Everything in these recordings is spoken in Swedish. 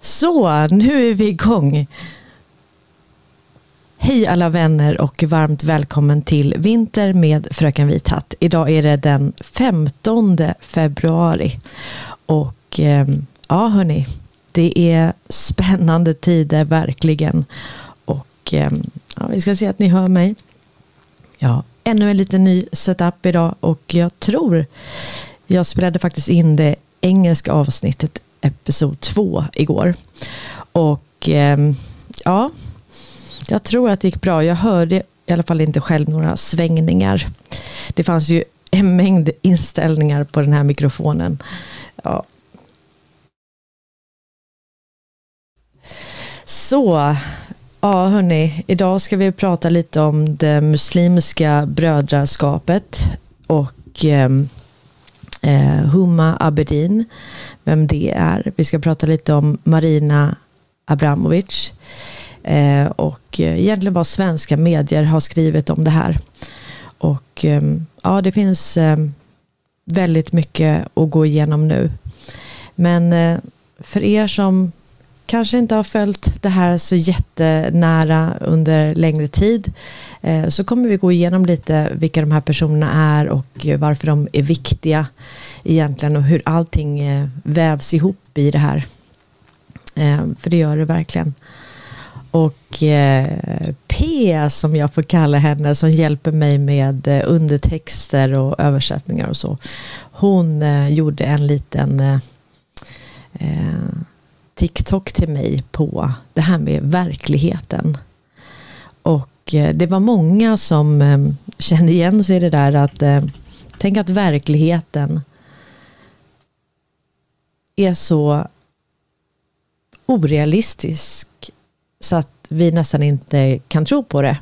Så, nu är vi igång. Hej alla vänner och varmt välkommen till Vinter med Fröken Vithatt. Idag är det den 15 februari. Och eh, ja hörni, det är spännande tider verkligen. Och eh, ja, vi ska se att ni hör mig. Ja, ännu en liten ny setup idag och jag tror jag spelade faktiskt in det engelska avsnittet episod 2 igår. Och eh, ja, jag tror att det gick bra. Jag hörde i alla fall inte själv några svängningar. Det fanns ju en mängd inställningar på den här mikrofonen. Ja. Så, ja hörni, idag ska vi prata lite om det muslimska brödraskapet och eh, Eh, Huma Abedin vem det är. Vi ska prata lite om Marina Abramovic eh, och eh, egentligen vad svenska medier har skrivit om det här. Och eh, ja, det finns eh, väldigt mycket att gå igenom nu. Men eh, för er som kanske inte har följt det här så jättenära under längre tid eh, så kommer vi gå igenom lite vilka de här personerna är och varför de är viktiga egentligen och hur allting eh, vävs ihop i det här. Eh, för det gör det verkligen. Och P som jag får kalla henne som hjälper mig med undertexter och översättningar och så. Hon gjorde en liten TikTok till mig på det här med verkligheten. Och eh, det var många som eh, kände igen sig i det där att eh, tänk att verkligheten är så orealistisk så att vi nästan inte kan tro på det.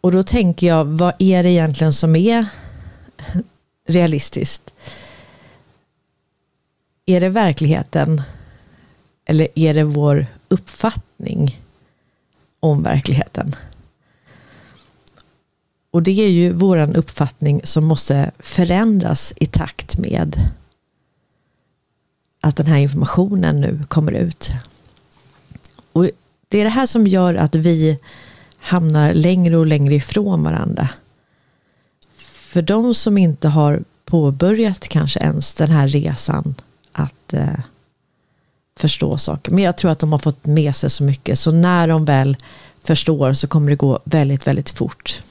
Och då tänker jag, vad är det egentligen som är realistiskt? Är det verkligheten eller är det vår uppfattning om verkligheten? Och det är ju vår uppfattning som måste förändras i takt med att den här informationen nu kommer ut. Och Det är det här som gör att vi hamnar längre och längre ifrån varandra. För de som inte har påbörjat kanske ens den här resan att eh, förstå saker. Men jag tror att de har fått med sig så mycket. Så när de väl förstår så kommer det gå väldigt, väldigt fort.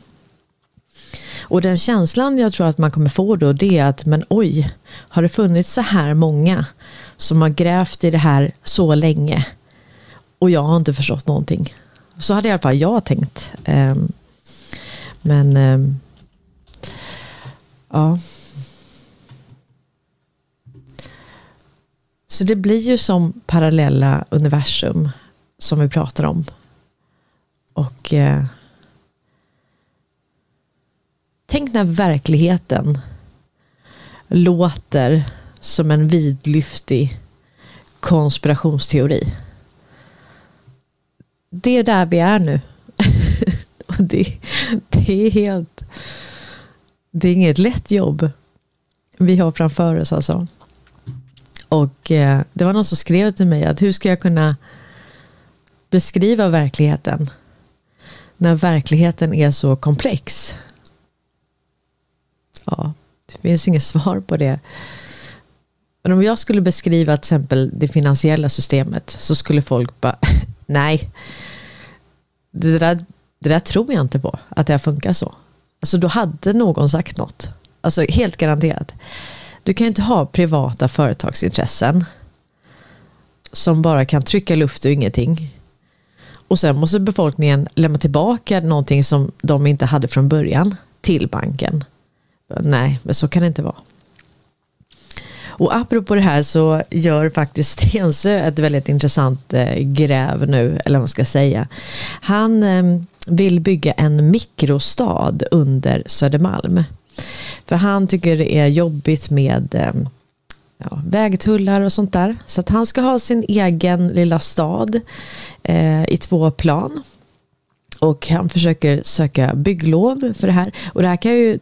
Och den känslan jag tror att man kommer få då det är att men oj, har det funnits så här många som har grävt i det här så länge och jag har inte förstått någonting. Så hade i alla fall jag tänkt. Ehm, men ehm, ja, Så det blir ju som parallella universum som vi pratar om. Och eh, tänk när verkligheten låter som en vidlyftig konspirationsteori. Det är där vi är nu. Och det, det är helt... Det är inget lätt jobb vi har framför oss alltså. Och eh, det var någon som skrev till mig att hur ska jag kunna beskriva verkligheten när verkligheten är så komplex? Ja, det finns inget svar på det. Men om jag skulle beskriva till exempel det finansiella systemet så skulle folk bara, nej, det där, det där tror jag inte på, att det har funkat så. Alltså då hade någon sagt något. Alltså helt garanterat. Du kan inte ha privata företagsintressen som bara kan trycka luft och ingenting. Och sen måste befolkningen lämna tillbaka någonting som de inte hade från början till banken. Nej, men så kan det inte vara. Och apropå det här så gör faktiskt Stensö ett väldigt intressant eh, gräv nu, eller vad man ska säga. Han eh, vill bygga en mikrostad under Södermalm. För han tycker det är jobbigt med eh, ja, vägtullar och sånt där. Så att han ska ha sin egen lilla stad eh, i två plan. Och han försöker söka bygglov för det här. Och det här kan ju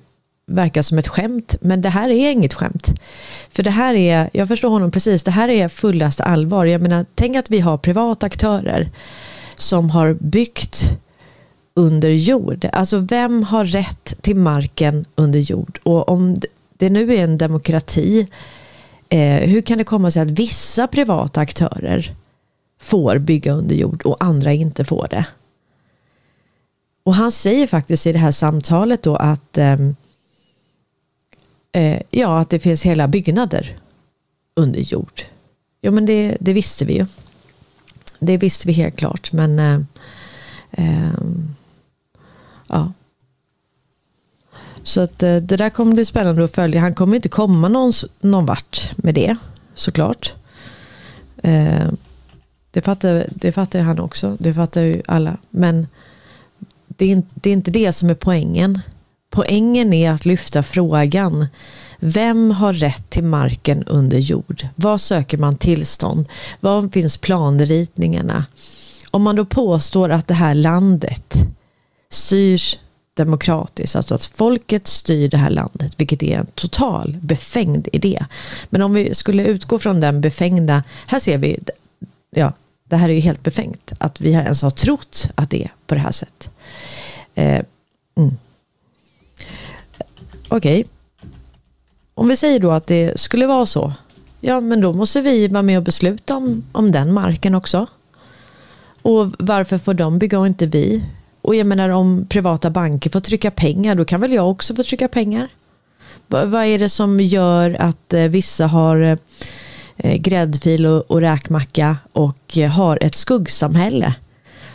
verka som ett skämt, men det här är inget skämt. För det här är, jag förstår honom precis, det här är fullaste allvar. Jag menar, tänk att vi har privata aktörer som har byggt under jord. Alltså vem har rätt till marken under jord? Och om det nu är en demokrati, eh, hur kan det komma sig att vissa privata aktörer får bygga under jord och andra inte får det? Och han säger faktiskt i det här samtalet då att eh, eh, ja, att det finns hela byggnader under jord. Ja, men det, det visste vi ju. Det visste vi helt klart, men eh, eh, ja. Så att eh, det där kommer bli spännande att följa. Han kommer inte komma någon, någon vart med det, såklart. Eh, det fattar, det fattar ju han också. Det fattar ju alla. Men det är, inte, det är inte det som är poängen. Poängen är att lyfta frågan. Vem har rätt till marken under jord? Var söker man tillstånd? Var finns planritningarna? Om man då påstår att det här landet styrs demokratiskt, alltså att folket styr det här landet, vilket är en total befängd idé. Men om vi skulle utgå från den befängda, här ser vi, ja, det här är ju helt befängt, att vi ens har trott att det är på det här sättet. Eh, mm. Okej. Okay. Om vi säger då att det skulle vara så. Ja, men då måste vi vara med och besluta om, om den marken också. Och varför får de bygga och inte vi? Och jag menar om privata banker får trycka pengar, då kan väl jag också få trycka pengar? Vad är det som gör att eh, vissa har eh, eh, gräddfil och, räkmacka och har ett skuggsamhälle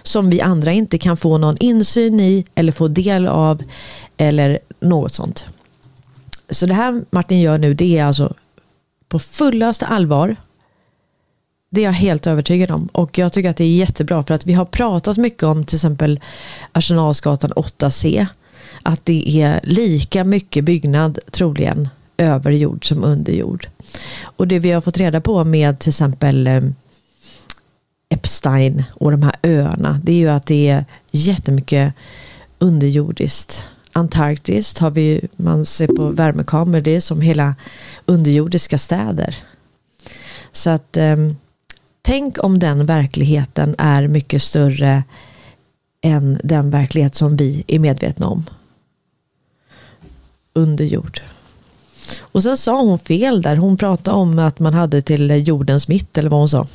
som vi andra inte kan få någon insyn i eller få del av eller något sånt. Så det här Martin gör nu det är alltså på fullaste allvar. Det är jag helt övertygad om och jag tycker att det är jättebra för att vi har pratat mycket om till exempel Arsenalsgatan 8C. Att det är lika mycket byggnad troligen över jord som under jord. Och det vi har fått reda på med till exempel eh, Epstein och de här öarna det är ju att det är jättemycket underjordiskt Antarktis har vi, man ser på värmekameror, det är som hela underjordiska städer. Så att eh, tänk om den verkligheten är mycket större än den verklighet som vi är medvetna om. Under jord. Och sen sa hon fel där. Hon pratade om att man hade till jordens mitt eller vad hon sa.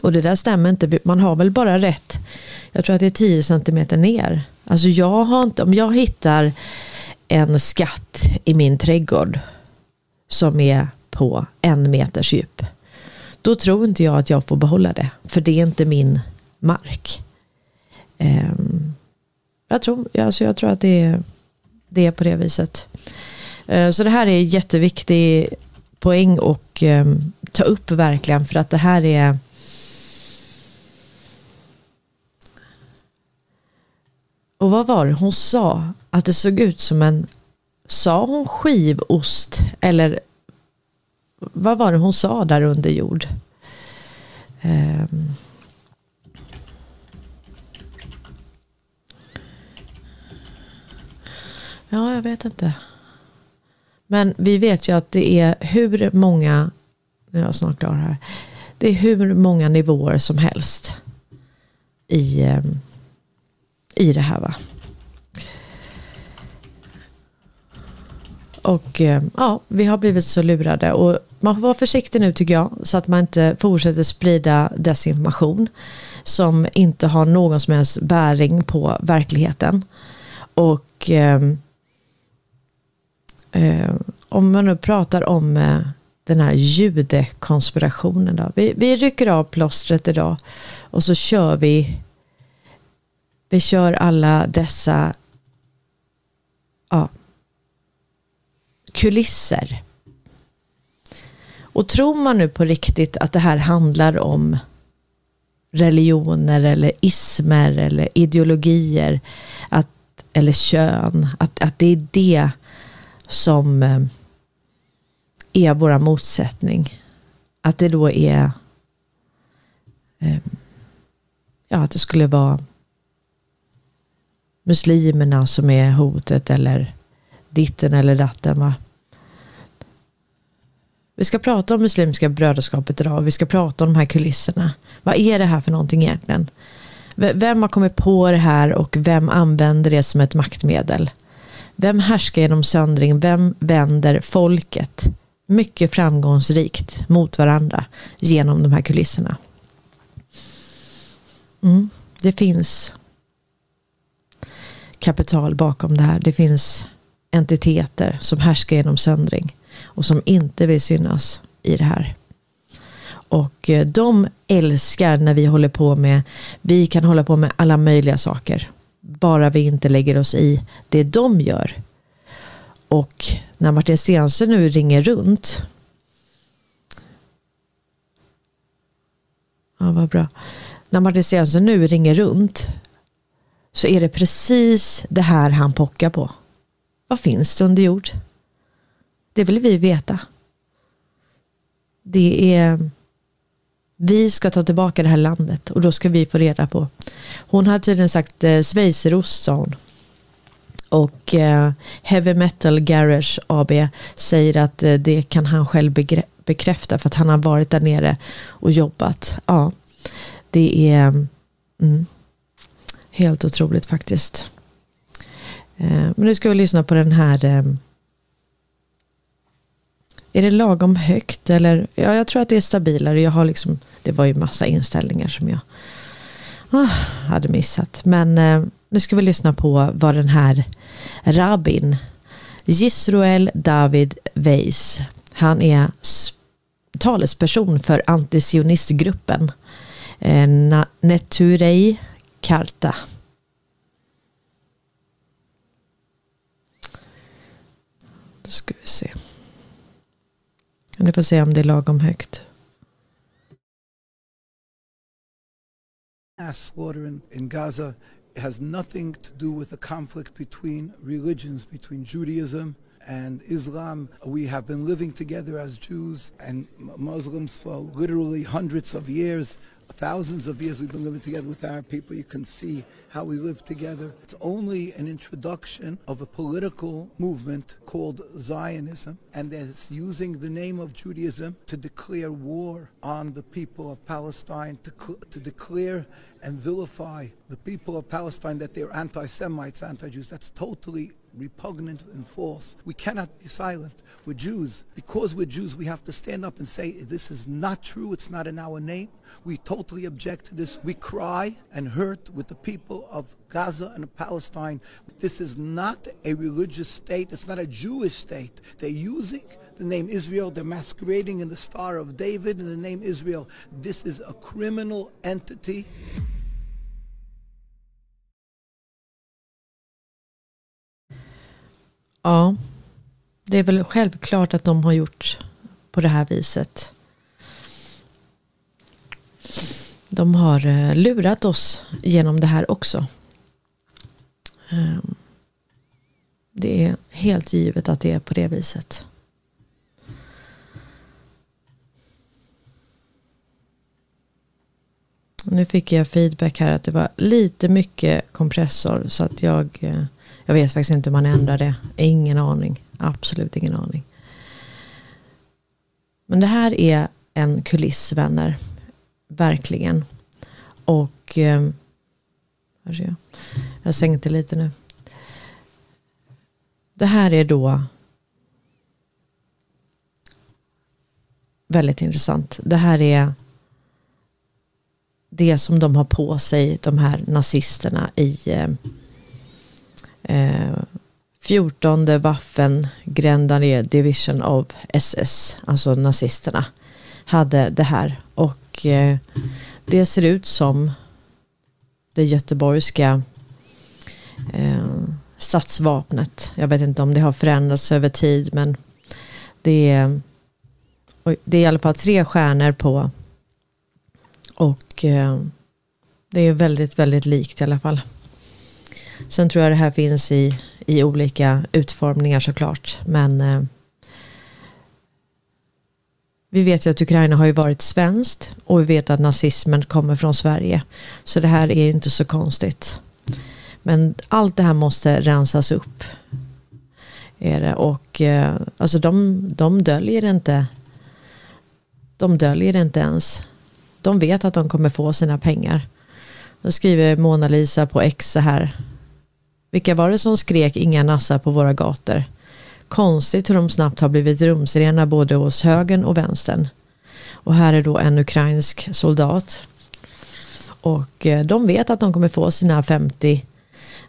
Och det där stämmer inte. Man har väl bara rätt. Jag tror att det är 10 centimeter ner. Alltså jag har inte, om jag hittar en skatt i min trädgård som är på en meters djup. Då tror inte jag att jag får behålla det. För det är inte min mark. Ehm, jag, tror, alltså jag tror att det är, det är på det viset. Eh, så det här är jätteviktig poäng att ehm, ta upp verkligen. För att det här är Och vad var det hon sa? Att det såg ut som en, sa hon skivost? Eller vad var det hon sa där under jord? Um. Ja, jag vet inte. Men vi vet ju att det är hur många, nu är jag snart klar här, det är hur många nivåer som helst i ehm, i det här. Va? Och ehm, ja, vi har blivit så lurade och man får vara försiktig nu tycker jag så att man inte fortsätter sprida desinformation som inte har någon som helst bäring på verkligheten. Och eh, eh, om man nu pratar om eh, den här judekonspirationen då. Vi, vi rycker av plåstret idag och så kör vi vi kör alla dessa ja, kulisser. Och tror man nu på riktigt att det här handlar om religioner eller ismer eller ideologier att, eller kön, att, att det är det som eh, är våra motsättning. Att det då är ehm, ja, att det skulle vara muslimerna som är hotet eller ditten eller datten. Va? Vi ska prata om Muslimska brödraskapet idag. Vi ska prata om de här kulisserna. Vad är det här för någonting egentligen? Vem har kommit på det här och vem använder det som ett maktmedel? Vem härskar genom söndring? Vem vänder folket mycket framgångsrikt mot varandra genom de här kulisserna? Mm, det finns kapital bakom det här. Det finns entiteter som härskar genom söndring och som inte vill synas i det här. Och eh, de älskar när vi håller på med, vi kan hålla på med alla möjliga saker. Bara vi inte lägger oss i det de gör. Och när Martin Stensö nu ringer runt. Ja, vad bra. När Martin Stensö nu ringer runt så är det precis det här han pockar på. Vad finns det under jord? Det vill vi veta. Det är vi ska ta tillbaka det här landet och då ska vi få reda på. Hon hade tydligen sagt eh, schweizerost sa hon. Och eh, Heavy Metal Garage AB säger att eh, det kan han själv bekräfta för att han har varit där nere och jobbat. Ja, det är mm, helt otroligt faktiskt. Eh, men nu ska vi lyssna på den här eh, är det lagom högt eller? Ja, jag tror att det är stabilare. Jag har liksom, det var ju massa inställningar som jag ah, hade missat. Men eh, nu ska vi lyssna på vad den här rabbin Yisroel David Weiss. Han är talesperson för antisionistgruppen eh, Neturei Karta. Då ska vi se. Nu får se om det är lagom högt. Mass slaughter in, in Gaza has nothing to do with the conflict between religions, between Judaism and Islam. We have been living together as Jews and Muslims for literally hundreds of years. Thousands of years we've been living together with our people. You can see how we live together. It's only an introduction of a political movement called Zionism, and it's using the name of Judaism to declare war on the people of Palestine, to, to declare and vilify the people of Palestine that they're anti Semites, anti Jews. That's totally repugnant and false. We cannot be silent. We're Jews. Because we're Jews, we have to stand up and say, this is not true. It's not in our name. We totally object to this. We cry and hurt with the people of Gaza and Palestine. This is not a religious state. It's not a Jewish state. They're using the name Israel. They're masquerading in the Star of David in the name Israel. This is a criminal entity. Ja, det är väl självklart att de har gjort på det här viset. De har eh, lurat oss genom det här också. Ehm, det är helt givet att det är på det viset. Nu fick jag feedback här att det var lite mycket kompressor så att jag eh, jag vet faktiskt inte hur man ändrar det. Ingen aning. Absolut ingen aning. Men det här är en kuliss vänner. Verkligen. Och eh, jag. jag sänkte lite nu. Det här är då väldigt intressant. Det här är det som de har på sig, de här nazisterna i ehm, eh, 14 Waffen-Grändare Division of SS, alltså nazisterna, hade det här. Och eh, det ser ut som det göteborgska eh, statsvapnet. Jag vet inte om det har förändrats över tid men det är, det är i alla fall tre stjärnor på och eh, det är väldigt, väldigt likt i alla fall. Sen tror jag det här finns i, i olika utformningar såklart. Men eh, vi vet ju att Ukraina har ju varit svenskt och vi vet att nazismen kommer från Sverige. Så det här är ju inte så konstigt. Men allt det här måste rensas upp. Är det. Och eh, alltså de, de döljer inte. De döljer inte ens. De vet att de kommer få sina pengar. Då skriver Mona Lisa på X så här. Vilka var det som skrek inga nassar på våra gator? Konstigt hur de snabbt har blivit rumsrena både hos högern och vänstern. Och här är då en ukrainsk soldat. Och eh, de vet att de kommer få sina 50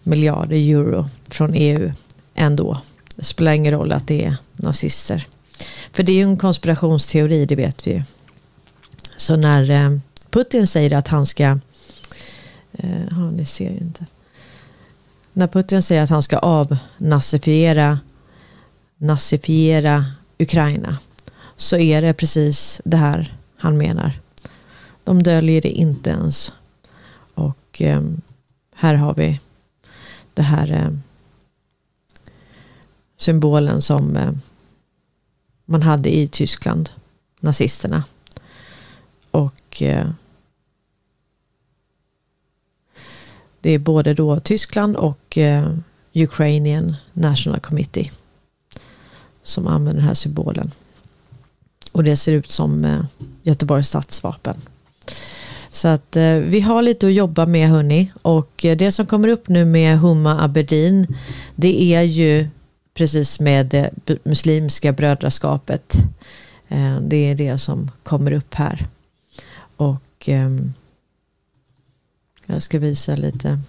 miljarder euro från EU ändå. Det spelar ingen roll att det är nazister. För det är ju en konspirationsteori, det vet vi ju. Så när eh, Putin säger att han ska... Eh, ja, ni ser ju inte. När Putin säger att han ska avnazifiera nazifiera Ukraina så är det precis det här han menar. De döljer det inte ens. Och eh, här har vi det här eh, symbolen som eh, man hade i Tyskland, nazisterna. Och eh, det är både då Tyskland och eh, Ukrainian National Committee som använder den här symbolen. Och det ser ut som eh, Göteborgs stadsvapen. Så att eh, vi har lite att jobba med hörni. Och eh, det som kommer upp nu med Humma Aberdeen det är ju precis med eh, det muslimska brödraskapet. Eh, det är det som kommer upp här. Och ehm, jag ska visa lite.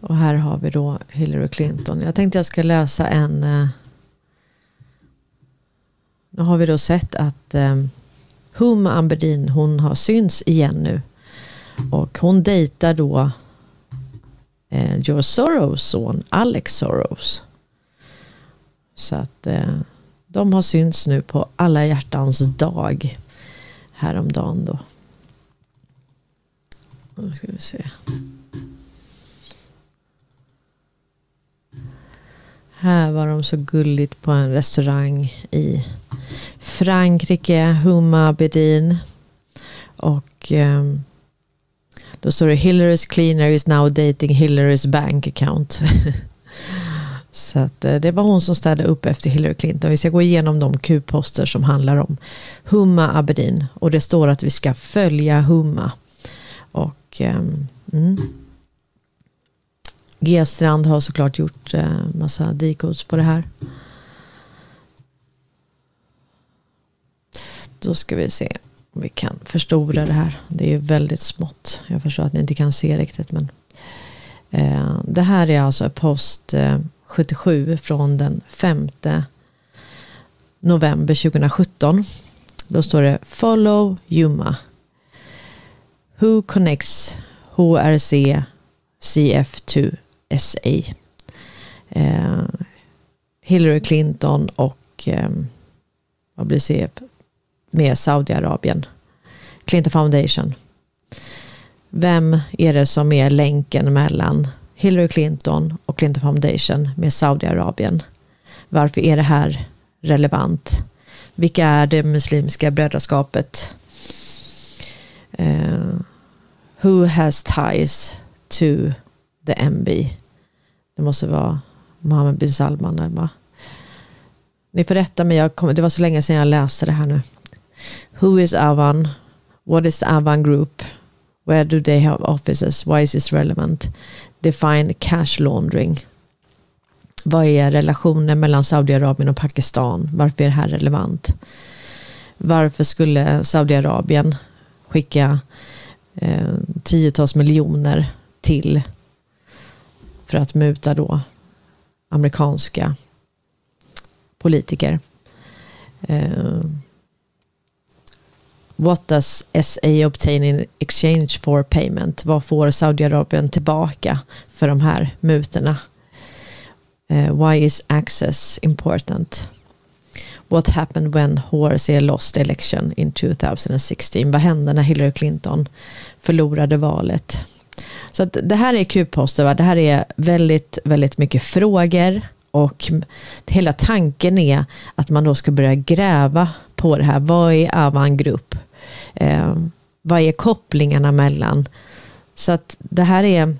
Och här har vi då Hillary Clinton. Jag tänkte jag ska läsa en... Eh, nu har vi då sett att Huma Hum Amberdin, hon har syns igen nu. Och hon dejtar då eh, George Soros son Alex Soros. Så att eh, de har synts nu på alla hjärtans dag häromdagen då. Nu ska vi se. Här var de så gulligt på en restaurang i Frankrike, Huma Bedin. Och um, då står det Hillary's cleaner is now dating Hillary's bank account. Så att, eh, det var hon som städade upp efter Hillary Clinton. Vi ska gå igenom de Q-poster som handlar om Humma Abedin. Och det står att vi ska följa Humma. Och Ehm, mm. G-strand har såklart gjort eh, massa decodes på det här. Då ska vi se om vi kan förstora det här. Det är väldigt smått. Jag förstår att ni inte kan se riktigt. Men eh, det här är alltså post eh, 77 från den 5 november 2017. Då står det Follow Yuma. Who connects HRC CF2 SA. Eh, Hillary Clinton och eh, vad blir CF? Med Saudiarabien. Clinton Foundation. Vem är det som är länken mellan Hillary Clinton och Clinton Foundation med Saudiarabien? Varför är det här relevant? Vilka är det muslimska brödraskapet? Eh, who has ties to the MB. Det måste vara Mohammed bin Salman. Eller Ni får rätta mig, jag kom, det var så länge sedan jag läste det här nu. Who is Avan? What is the Avan Group? Where do they have offices? Why is this relevant? Define cash laundering. Vad är relationen mellan Saudiarabien och Pakistan? Varför är det här relevant? Varför skulle Saudiarabien skicka eh, tiotals miljoner till för att muta då amerikanska politiker. Eh, what does SA obtain in exchange for payment? Vad får Saudiarabien tillbaka för de här mutorna? Uh, why is access important? What happened when HRC lost election in 2016? Vad hände när Hillary Clinton förlorade valet? Så att det här är Q-poster. Det här är väldigt, väldigt mycket frågor. Och hela tanken är att man då ska börja gräva på det här. Vad är Avan Group? Eh, vad är kopplingarna mellan? Så att det här är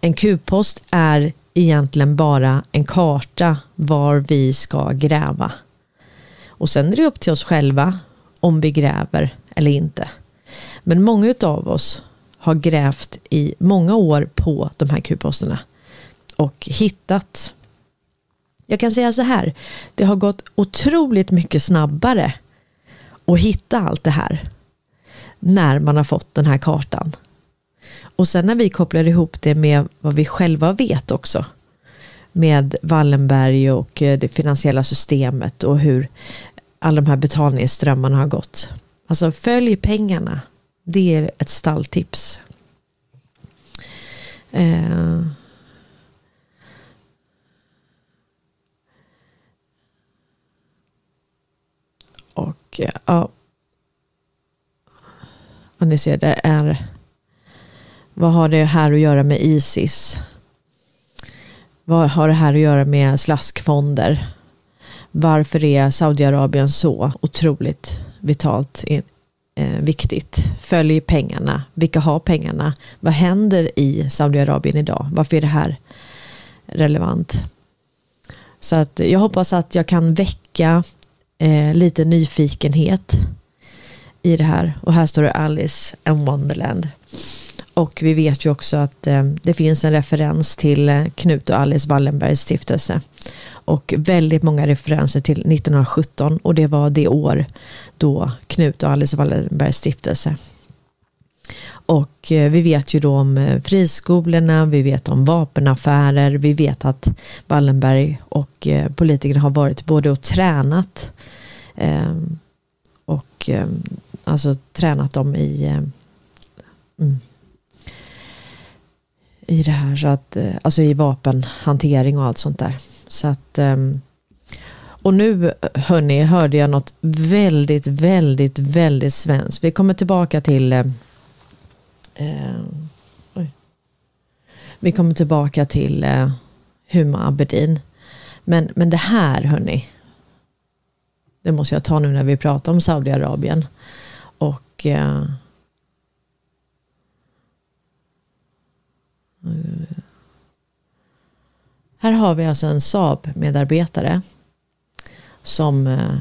en Q-post är egentligen bara en karta var vi ska gräva. Och sen är det upp till oss själva om vi gräver eller inte. Men många av oss har grävt i många år på de här kuposterna och hittat. Jag kan säga så här, det har gått otroligt mycket snabbare att hitta allt det här när man har fått den här kartan. Och sen när vi kopplar ihop det med vad vi själva vet också med Wallenberg och eh, det finansiella systemet och hur alla de här betalningsströmmarna har gått. Alltså följ pengarna. Det är ett stalltips. Eh. Och eh, ja. Och ni ser, det är vad har det här att göra med Isis? Vad har det här att göra med slaskfonder? Varför är Saudiarabien så otroligt vitalt eh, viktigt? Följ pengarna. Vilka har pengarna? Vad händer i Saudiarabien idag? Varför är det här relevant? Så att jag hoppas att jag kan väcka eh, lite nyfikenhet i det här. Och här står det Alice and Wonderland. Och vi vet ju också att eh, det finns en referens till eh, Knut och Alice Wallenbergs stiftelse. Och väldigt många referenser till 1917 och det var det år då Knut och Alice Wallenbergs stiftelse. Och eh, vi vet ju då om eh, friskolorna, vi vet om vapenaffärer, vi vet att Wallenberg och eh, politikerna har varit både och tränat ehm, och ehm, alltså tränat dem i ehm, mm, i det här. Så att, eh, alltså i vapenhantering och allt sånt där. Så att, ehm, och nu eh, hörni, hörde jag något väldigt, väldigt, väldigt svenskt. Vi kommer tillbaka till ehm, eh Vi kommer tillbaka till eh, Huma Aberdeen. Men, men det här hörni. Det måste jag ta nu när vi pratar om Saudiarabien. Och eh, Här har vi alltså en Saab-medarbetare som eh,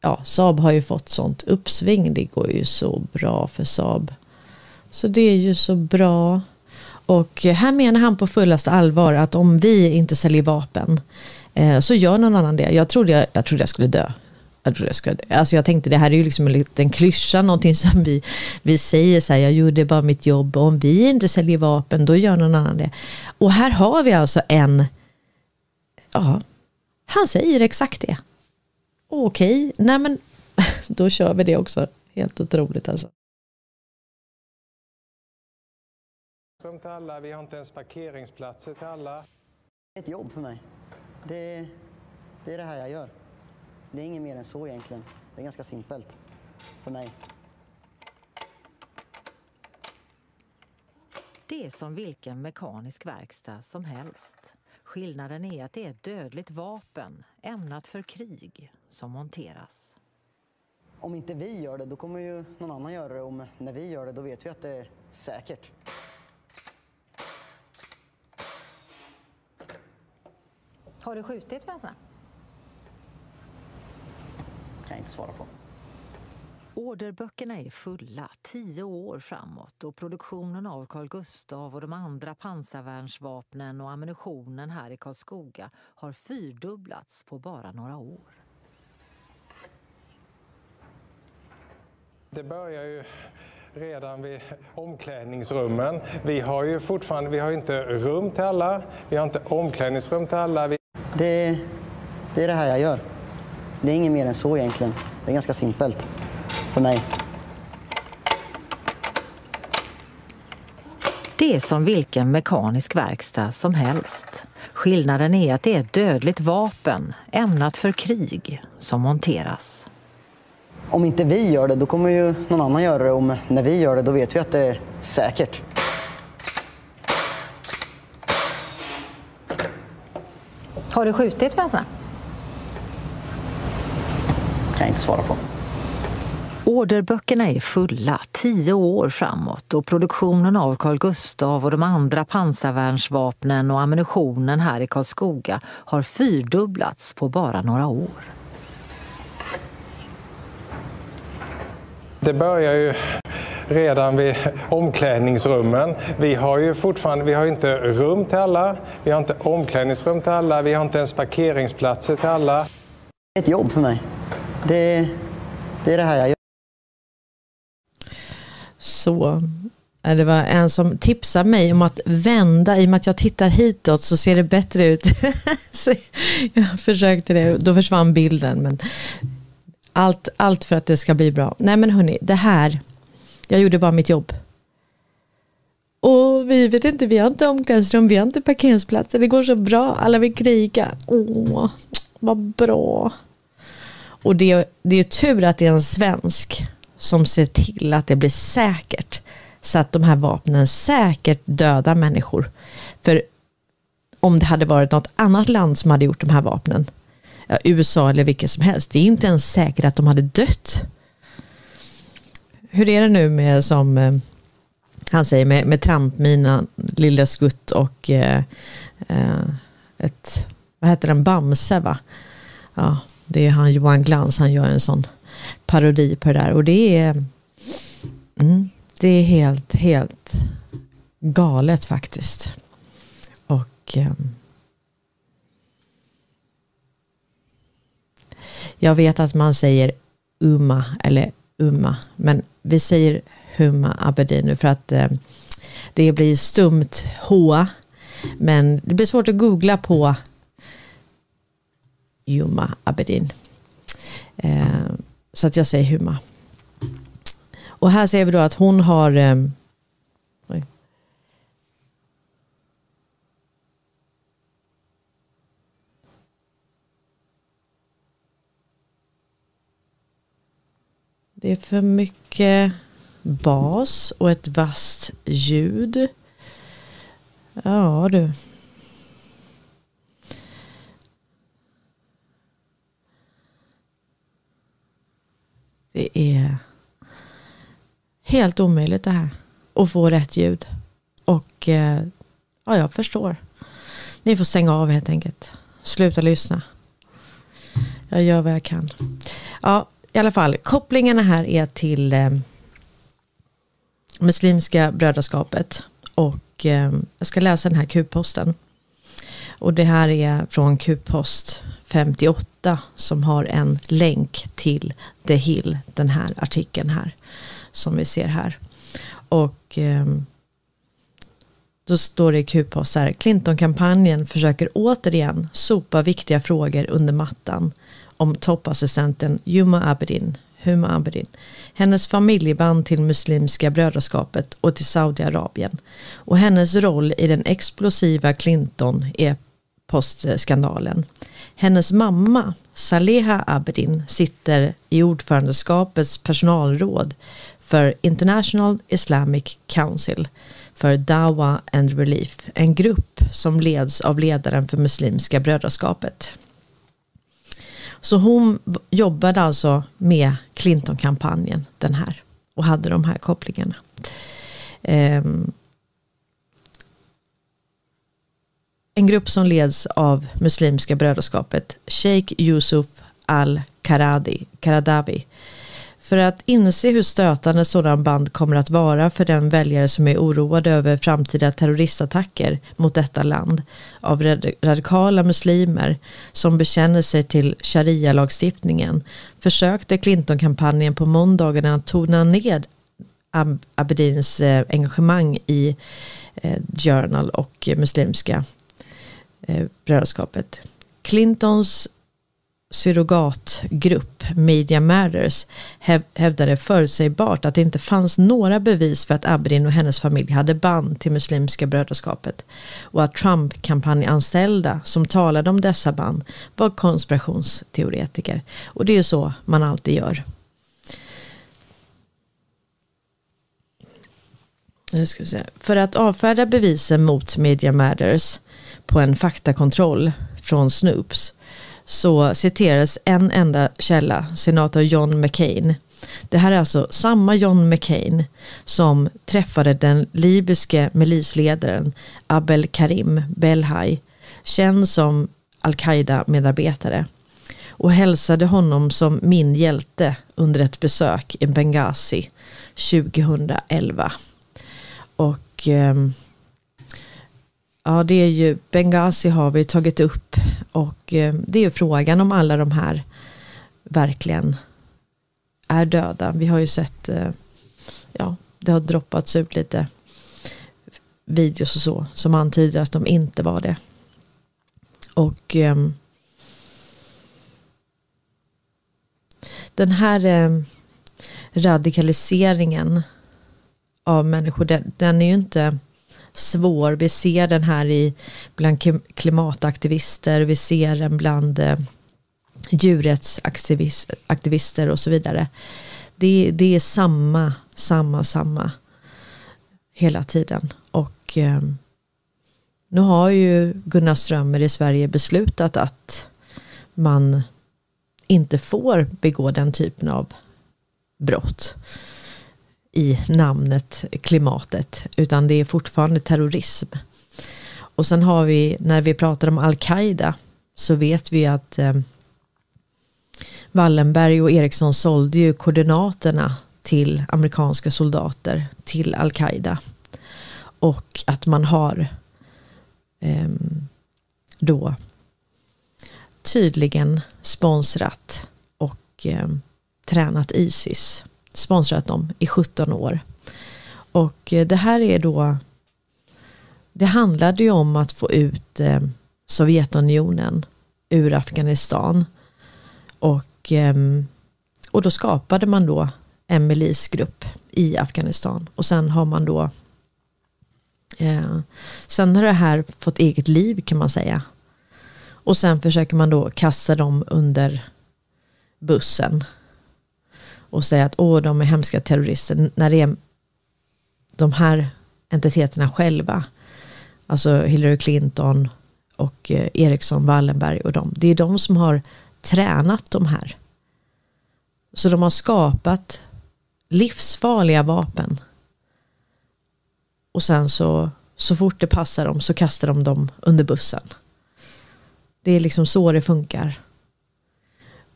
ja, Saab har ju fått sånt uppsving. Det går ju så bra för Saab. Så det är ju så bra. Och här menar han på fullaste allvar att om vi inte säljer vapen eh, så gör någon annan det. Jag trodde jag, jag, trodde jag skulle dö. Jag, trodde jag, skulle, alltså jag tänkte det här är ju liksom en liten klyscha, någonting som vi, vi säger så här, jag gjorde bara mitt jobb och om vi inte säljer vapen då gör någon annan det. Och här har vi alltså en, ja, han säger exakt det. Okej, nej men då kör vi det också. Helt otroligt alltså. till alla, vi har inte ens parkeringsplatser till alla. Det är ett jobb för mig. Det, det är det här jag gör. Det är inget mer än så egentligen. Det är ganska simpelt för mig. Det är som vilken mekanisk verkstad som helst. Skillnaden är att det är ett dödligt vapen ämnat för krig som monteras. Om inte vi gör det, då kommer ju någon annan göra det. Och när vi gör det, då vet vi att det är säkert. Har du skjutit med en sån här? Inte svara på. Orderböckerna är fulla tio år framåt och produktionen av Carl Gustaf och de andra pansarvärnsvapnen och ammunitionen här i Karlskoga har fyrdubblats på bara några år. Det börjar ju redan vid omklädningsrummen. Vi har ju fortfarande, vi har inte rum till alla, vi har inte omklädningsrum till alla. Vi... Det, det är det här jag gör. Det är inget mer än så egentligen. Det är ganska simpelt för mig. Det är som vilken mekanisk verkstad som helst. Skillnaden är att det är ett dödligt vapen ämnat för krig som monteras. Om inte vi gör det, då kommer ju någon annan göra det. Och när vi gör det, då vet vi att det är säkert. Har du skjutit med en sån här? Kan jag inte svara på. Orderböckerna är fulla tio år framåt och produktionen av Carl Gustaf och de andra pansarvärnsvapnen och ammunitionen här i Karlskoga har fyrdubblats på bara några år. Det börjar ju redan vid omklädningsrummen. Vi har ju fortfarande, vi har inte rum till alla, vi har inte omklädningsrum till alla, vi har inte ens parkeringsplatser till alla. Ett jobb för mig. Det, det är det här jag gör. Så det var en som tipsade mig om att vända, i och med att jag tittar hitåt så ser det bättre ut. jag försökte det, då försvann bilden. Men allt, allt för att det ska bli bra. Nej men hörni, det här, jag gjorde bara mitt jobb. Och vi vet inte, vi har inte omklädningsrum, vi har inte parkeringsplatser, det går så bra, alla vill kriga. Åh, vad bra. Och det, det är tur att det är en svensk som ser till att det blir säkert. Så att de här vapnen säkert dödar människor. För om det hade varit något annat land som hade gjort de här vapnen, ja, USA eller vilket som helst, det är inte ens säkert att de hade dött. Hur är det nu med som eh, han säger med, med trampminan, Lilla Skutt och eh, eh, ett, vad heter den, Bamse va? Ja, det är han Johan Glans, han gör en sån parodi på det där. Och det är, mm, det är helt, helt galet faktiskt. Och eh, jag vet att man säger Umma eller Umma, men vi säger Humma Abedi nu för att eh, det blir stumt H. Men det blir svårt att googla på Juma Abedin. Eh, så att jag säger Huma. Och här ser vi då att hon har eh, Det är för mycket bas och ett vasst ljud. Ja du. Det är helt omöjligt det här. Att få rätt ljud. Och eh, ja, jag förstår. Ni får stänga av helt enkelt. Sluta lyssna. Jag gör vad jag kan. Ja, i alla fall. Kopplingarna här är till eh, Muslimska brödraskapet. Och eh, jag ska läsa den här Q-posten. Och det här är från Q-post 58 som har en länk till The Hill, den här artikeln här som vi ser här. Och eh, då står det i Q-post här, Clinton-kampanjen försöker återigen sopa viktiga frågor under mattan om toppassistenten Juma Abedin, Huma Abedin, hennes familjeband till Muslimska brödraskapet och till Saudiarabien och hennes roll i den explosiva Clinton postskandalen. Hennes mamma, Saleha Abedin, sitter i ordförandeskapets personalråd för International Islamic Council för Dawa and Relief, en grupp som leds av ledaren för Muslimska brödraskapet. Så hon jobbade alltså med Clinton-kampanjen, den här, och hade de här kopplingarna. Um, en grupp som leds av Muslimska brödraskapet, Sheikh Yusuf al-Karadawi. För att inse hur stötande sådana band kommer att vara för den väljare som är oroad över framtida terroristattacker mot detta land av radikala muslimer som bekänner sig till sharia-lagstiftningen försökte Clinton-kampanjen på måndagen att tona ned Abedins eh, engagemang i eh, Journal och muslimska eh, brödraskapet. Clintons surrogatgrupp Media Matters hävdade förutsägbart att det inte fanns några bevis för att Abrin och hennes familj hade band till Muslimska brödraskapet och att Trump-kampanjanställda som talade om dessa band var konspirationsteoretiker. Och det är ju så man alltid gör. För att avfärda bevisen mot Media Matters på en faktakontroll från Snoops så citerades en enda källa, senator John McCain, Det här är alltså samma John McCain som träffade den libyske milisledaren Abel Karim Belhaj, känd som al-Qaida-medarbetare och hälsade honom som min hjälte under ett besök i Benghazi 2011. Och ehm, ja, det är ju Benghazi har vi tagit upp och eh, det är ju frågan om alla de här verkligen är döda. Vi har ju sett, eh, ja, det har droppats ut lite videos och så som antyder att de inte var det. Och ehm, den här ehm, radikaliseringen av människor, den, den, är ju inte svår. Vi ser den här i, bland klimataktivister, vi ser den bland eh, djurrättsaktivister och så vidare. Det, det är samma, samma, samma hela tiden. Och eh, nu har ju Gunnar Strömmer i Sverige beslutat att man inte får begå den typen av brott i namnet klimatet, utan det är fortfarande terrorism. Och sen har vi, när vi pratar om Al-Qaida, så vet vi att eh, Wallenberg och Eriksson sålde ju koordinaterna till amerikanska soldater till Al-Qaida. Och att man har eh, då tydligen sponsrat och eh, tränat Isis. Sponsrat dem i 17 år. Och eh, det här är då det handlade ju om att få ut eh, Sovjetunionen ur Afghanistan. Och och, och då skapade man då en milisgrupp i Afghanistan. Och sen har man då eh, Sen har det här fått eget liv kan man säga. Och sen försöker man då kasta dem under bussen. Och säga att åh, de är hemska terrorister. När det är de här entiteterna själva. Alltså Hillary Clinton och eh, Eriksson Wallenberg och dem. Det är de som har tränat de här. Så de har skapat livsfarliga vapen. Och sen så, så fort det passar dem så kastar de dem under bussen. Det är liksom så det funkar.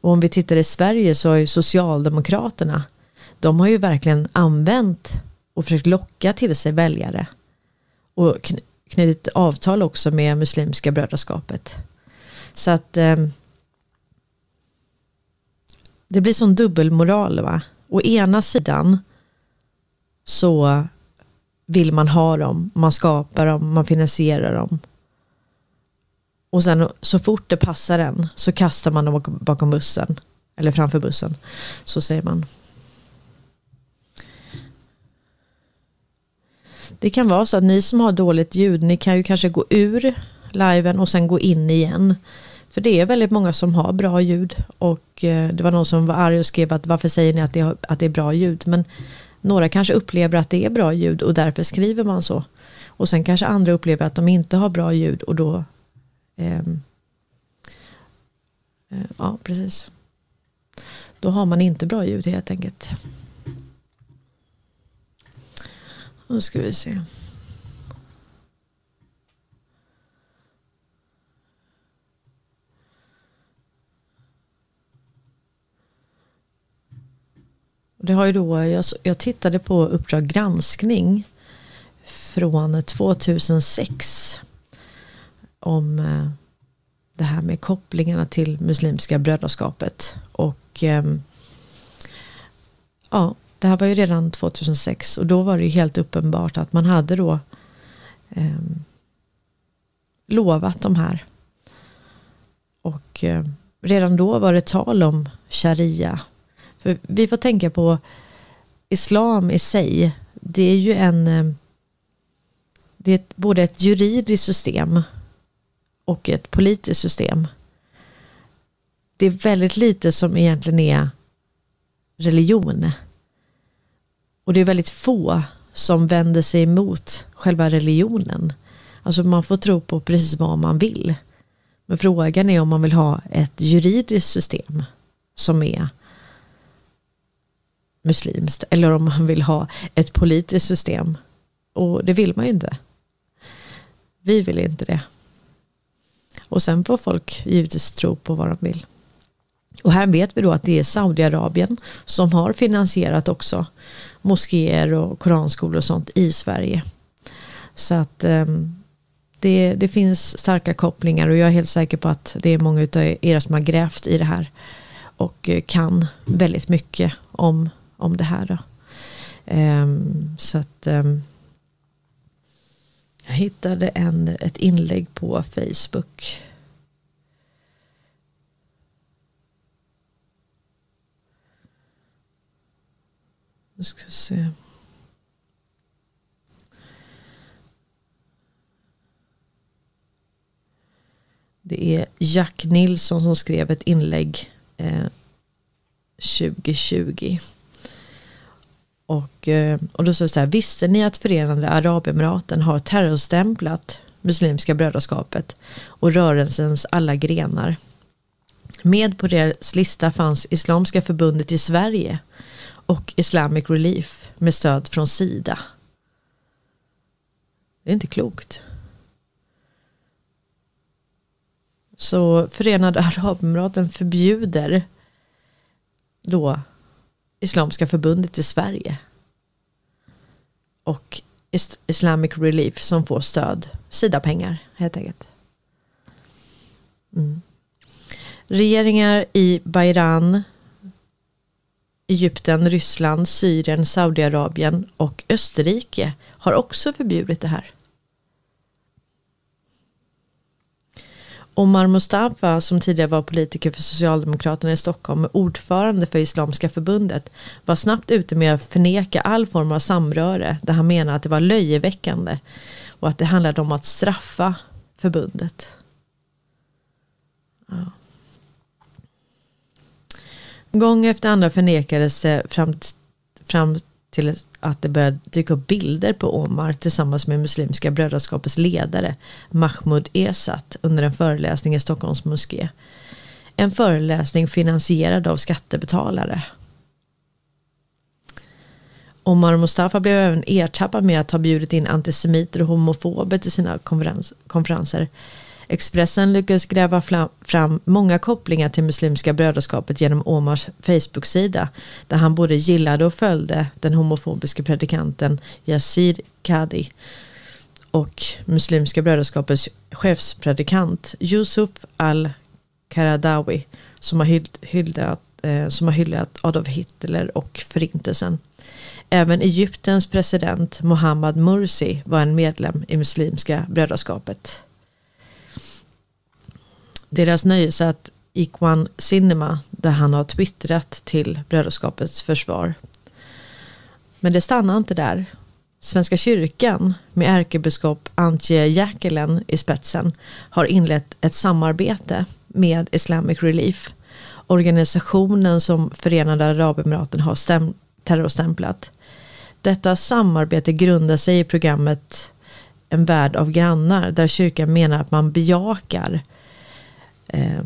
Och om vi tittar i Sverige så har ju Socialdemokraterna, de har ju verkligen använt och försökt locka till sig väljare. Och knutit avtal också med Muslimska brödraskapet. Så att eh, det blir sån dubbelmoral va. Å ena sidan så vill man ha dem, man skapar dem, man finansierar dem. Och sen så fort det passar en så kastar man dem bakom bussen. Eller framför bussen. Så säger man. Det kan vara så att ni som har dåligt ljud, ni kan ju kanske gå ur liven och sen gå in igen. För det är väldigt många som har bra ljud och eh, det var någon som var arg och skrev att varför säger ni att det, att det är bra ljud? Men några kanske upplever att det är bra ljud och därför skriver man så. Och sen kanske andra upplever att de inte har bra ljud och då eh, eh, Ja, precis. Då har man inte bra ljud helt enkelt. Nu ska vi se. Det har ju då, jag, jag tittade på Uppdrag granskning från 2006 om eh, det här med kopplingarna till Muslimska brödraskapet. Och ehm, ja, det här var ju redan 2006 och då var det ju helt uppenbart att man hade då eh, lovat de här. Och eh, redan då var det tal om sharia för vi får tänka på islam i sig. Det är ju en eh, det är både ett juridiskt system och ett politiskt system. Det är väldigt lite som egentligen är religion. Och det är väldigt få som vänder sig emot själva religionen. Alltså man får tro på precis vad man vill. Men frågan är om man vill ha ett juridiskt system som är muslimskt eller om man vill ha ett politiskt system. Och det vill man ju inte. Vi vill inte det. Och sen får folk givetvis tro på vad de vill. Och här vet vi då att det är Saudiarabien som har finansierat också moskéer och koranskolor och sånt i Sverige. Så att ehm, det, det finns starka kopplingar och jag är helt säker på att det är många av er som har grävt i det här och eh, kan väldigt mycket om, om det här. Då. Ehm, så att ehm, jag hittade en, ett inlägg på Facebook. Nu ska se. Det är Jack Nilsson som skrev ett inlägg eh, 2020. Och, eh, och då står det så här, visste ni att Förenade Arabemiraten har terrorstämplat Muslimska brödraskapet och rörelsens alla grenar? Med på deras lista fanns Islamiska förbundet i Sverige och Islamic Relief med stöd från Sida. Det är inte klokt. Så Förenade Arabemiraten förbjuder då Islamiska förbundet i Sverige. Och Islamic Relief som får stöd, Sida-pengar helt enkelt. Mm. Regeringar i Bayran, Egypten, Ryssland, Syrien, Saudiarabien och Österrike har också förbjudit det här. Omar Mustafa som tidigare var politiker för Socialdemokraterna i Stockholm och ordförande för Islamiska förbundet var snabbt ute med att förneka all form av samröre där han menade att det var löjeväckande och att det handlade om att straffa förbundet. Ja. Gång efter andra förnekades det fram, fram till att det började dyka upp bilder på Omar tillsammans med Muslimska brödraskapets ledare Mahmoud Esat under en föreläsning i Stockholms moské. En föreläsning finansierad av skattebetalare. Omar Mustafa blev även ertappad med att ha bjudit in antisemiter och homofober till sina konferens konferenser Expressen lyckades gräva fram många kopplingar till Muslimska brödraskapet genom Omars Facebook-sida där han både gillade och följde den homofobiska predikanten Yazid Kadi och Muslimska brödraskapets chefspredikant Yusuf al-Qaradawi som har hyllat, eh, som har hyllat Adolf Hitler och förintelsen. Även Egyptens president Mohammad Mursi var en medlem i Muslimska brödraskapet. Deras nöjessätt Equan Cinema där han har twittrat till Brödraskapets försvar. Men det stannar inte där. Svenska kyrkan med ärkebiskop Antje Jäkelen i spetsen har inlett ett samarbete med Islamic Relief. Organisationen som Förenade Arabemiraten har terrorstämplat. Detta samarbete grundar sig i programmet En värld av grannar där kyrkan menar att man bejakar eh,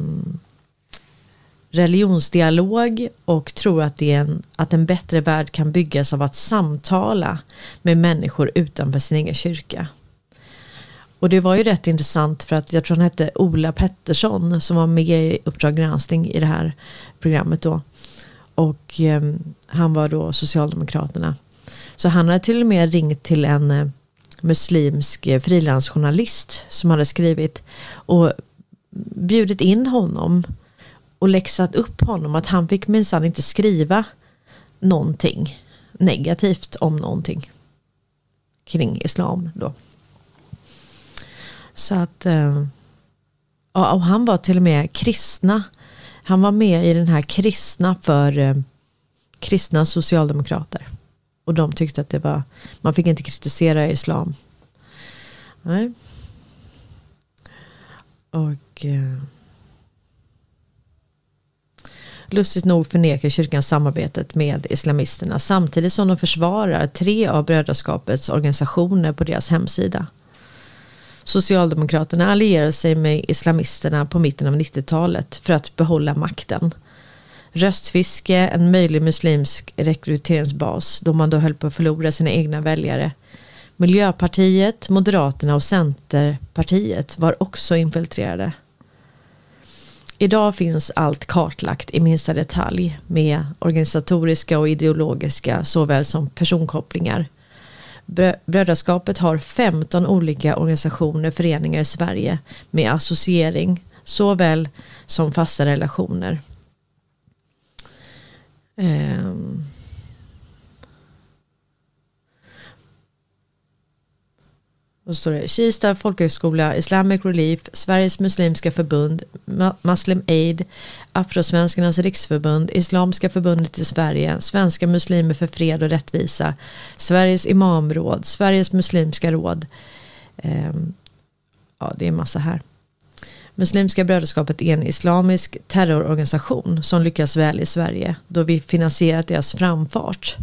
religionsdialog och tror att, det är en, att en bättre värld kan byggas av att samtala med människor utanför sin egen kyrka. Och det var ju rätt intressant för att jag tror han hette Ola Pettersson som var med i Uppdrag granskning i det här programmet då. Och eh, han var då Socialdemokraterna. Så han hade till och med ringt till en eh, muslimsk eh, frilansjournalist som hade skrivit och bjudit in honom och läxat upp honom att han fick minsann inte skriva någonting negativt om någonting kring islam då. Så att eh, och han var till och med kristna. Han var med i den här kristna för eh, kristna socialdemokrater. Och de tyckte att det var, man fick inte kritisera islam. Nej. Och eh, Lustigt nog förnekar kyrkan samarbetet med islamisterna samtidigt som de försvarar tre av brödraskapets organisationer på deras hemsida. Socialdemokraterna allierade sig med islamisterna på mitten av 90-talet för att behålla makten. röstfiske, en möjlig muslimsk rekryteringsbas då man då höll på att förlora sina egna väljare. Miljöpartiet, Moderaterna och Centerpartiet var också infiltrerade. Idag finns allt kartlagt i minsta detalj med organisatoriska och ideologiska såväl som personkopplingar. Brödraskapet har 15 olika organisationer, föreningar i Sverige med associering såväl som fasta relationer. Um. Vad står det? Kista folkhögskola, Islamic Relief, Sveriges Muslimska Förbund, Muslim Aid, Afrosvenskarnas riksförbund, Islamiska förbundet i Sverige, Svenska muslimer för fred och rättvisa, Sveriges imamråd, Sveriges muslimska råd. Ehm, ja, det är massa här. Muslimska brödraskapet är en islamisk terrororganisation som lyckas väl i Sverige då vi finansierat deras framfart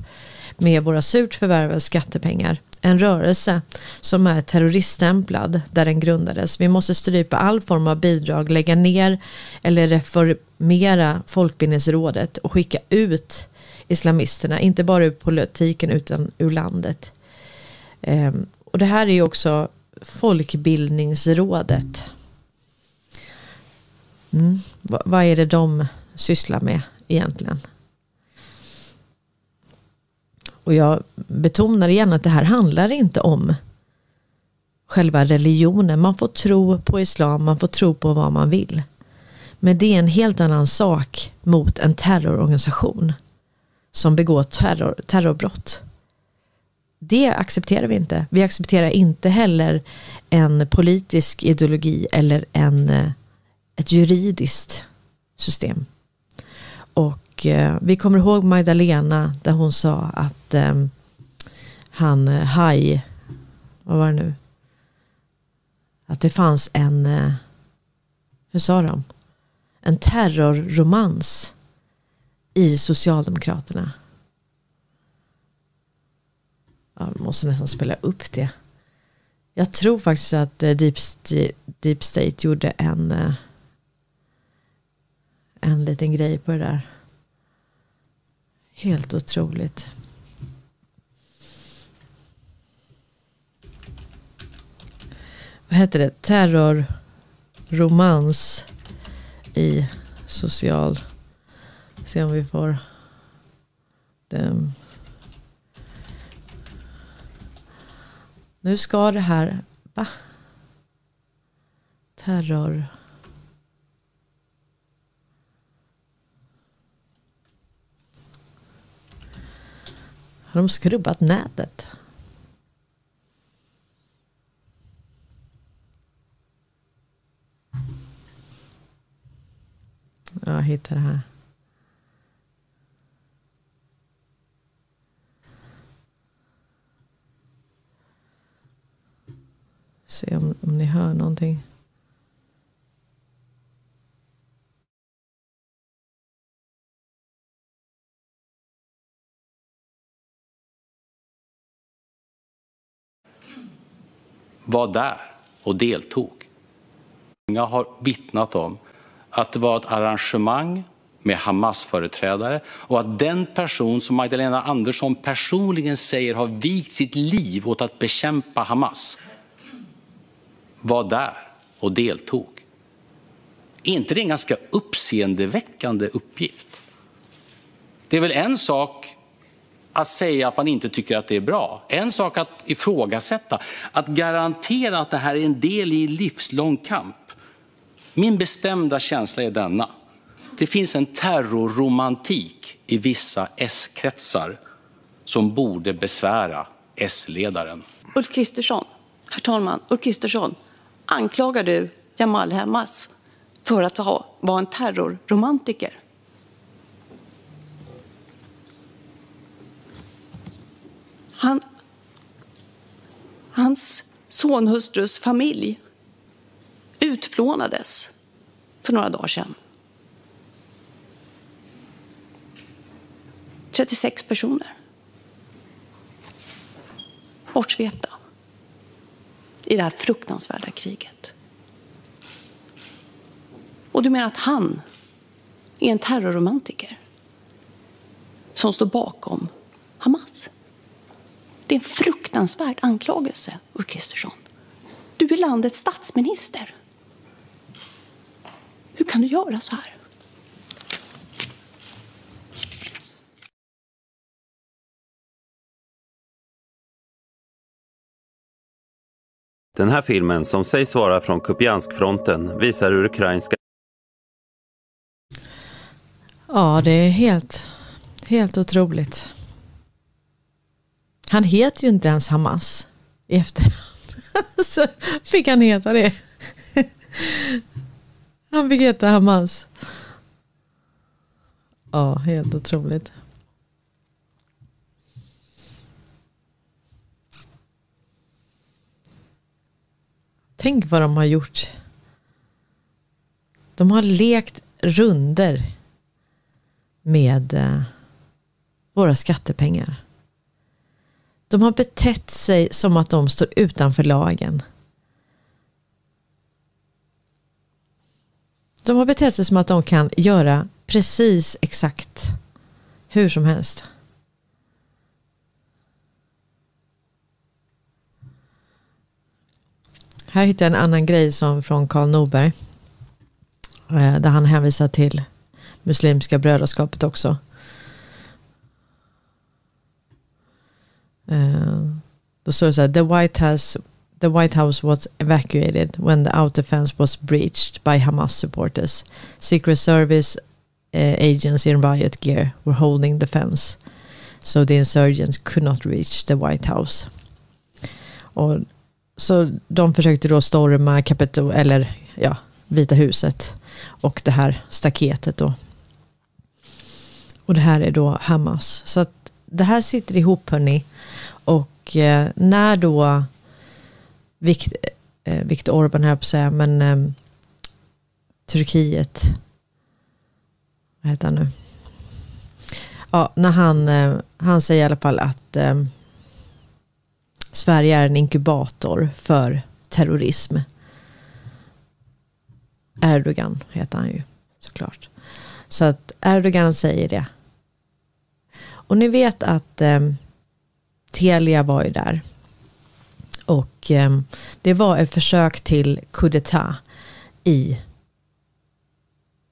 med våra surt förvärvade skattepengar. En rörelse som är terroriststämplad där den grundades. Vi måste strypa all form av bidrag, lägga ner eller reformera Folkbildningsrådet och skicka ut islamisterna, inte bara ur politiken utan ur landet. Ehm, och det här är ju också Folkbildningsrådet. Mm. vad är det de sysslar med egentligen? Och jag betonar igen att det här handlar inte om själva religionen. Man får tro på islam, man får tro på vad man vill. Men det är en helt annan sak mot en terrororganisation som begår terror, terrorbrott. Det accepterar vi inte. Vi accepterar inte heller en politisk ideologi eller en, eh, ett juridiskt system. Och eh, vi kommer ihåg Magdalena där hon sa att eh, han eh, Haj, vad var det nu? Att det fanns en, eh, hur sa de? En terrorromans i Socialdemokraterna. Jag måste nästan spela upp det. Jag tror faktiskt att eh, Deep, Deep State gjorde en, eh, en liten grej på det där. Helt otroligt. Vad heter det? Terrorromans i social... Se om vi får den. Nu ska det här... Va? Terror... Har de skrubbat nätet? Jag hittar det här. Se om, om ni hör någonting. Var där och deltog. Många har vittnat om att det var ett arrangemang med Hamas-företrädare och att den person som Magdalena Andersson personligen säger har vigt sitt liv åt att bekämpa Hamas var där och deltog. Är inte det en ganska uppseendeväckande uppgift? Det är väl en sak att säga att man inte tycker att det är bra. En sak att ifrågasätta, att garantera att det här är en del i en livslång kamp. Min bestämda känsla är denna. Det finns en terrorromantik i vissa S-kretsar som borde besvära S-ledaren. Ulf Kristersson, herr talman, Ulf Kristersson, anklagar du Jamal Hamas för att vara en terrorromantiker? Han, hans sonhustrus familj utplånades för några dagar sedan. 36 personer. Bortsvepta i det här fruktansvärda kriget. Och du menar att han är en terrorromantiker som står bakom Hamas. Det är en fruktansvärd anklagelse, Ulf Kristersson. Du är landets statsminister. Hur kan du göra så här? Den här filmen, som sägs vara från Kupianskfronten, visar hur ukrainska... Ja, det är helt, helt otroligt. Han heter ju inte ens Hamas i efterhand. Så fick han heta det. Han fick heta Hamas. Ja, helt otroligt. Tänk vad de har gjort. De har lekt runder med eh, våra skattepengar. De har betett sig som att de står utanför lagen. De har betett sig som att de kan göra precis exakt hur som helst. Här hittar jag en annan grej som från Karl Norberg. Eh, där han hänvisar till Muslimska brödraskapet också. Uh, då står det så här, the White House The White House was evacuated when the outer fence was breached by Hamas supporters. Secret Service uh, agents in riot gear were holding the fence. So the insurgents could not reach the White House. Och, så de försökte då storma Capitol, eller ja, Vita huset och det här staketet då. Och det här är då Hamas. Så att det här sitter ihop hörni. Och eh, när då Vikt, eh, Viktor Orban, här på säga, men ehm, Turkiet, vad heter han nu? Ja, när han, eh, han säger i alla fall att ehm, Sverige är en inkubator för terrorism. Erdogan heter han ju såklart. Så att Erdogan säger det. Och ni vet att eh, Telia var ju där. Och eh, det var ett försök till coup i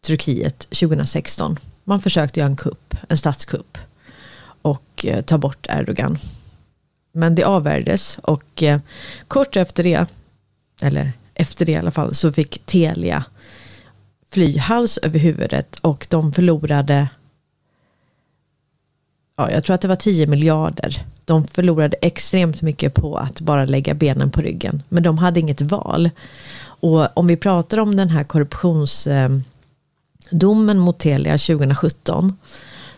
Turkiet 2016. Man försökte göra en kupp, en statskupp och eh, ta bort Erdogan. Men det avvärjdes och eh, kort efter det, eller efter det i alla fall, så fick Telia fly hals över huvudet och de förlorade ja, jag tror att det var 10 miljarder. De förlorade extremt mycket på att bara lägga benen på ryggen. Men de hade inget val. Och om vi pratar om den här korruptionsdomen eh, mot Telia 2017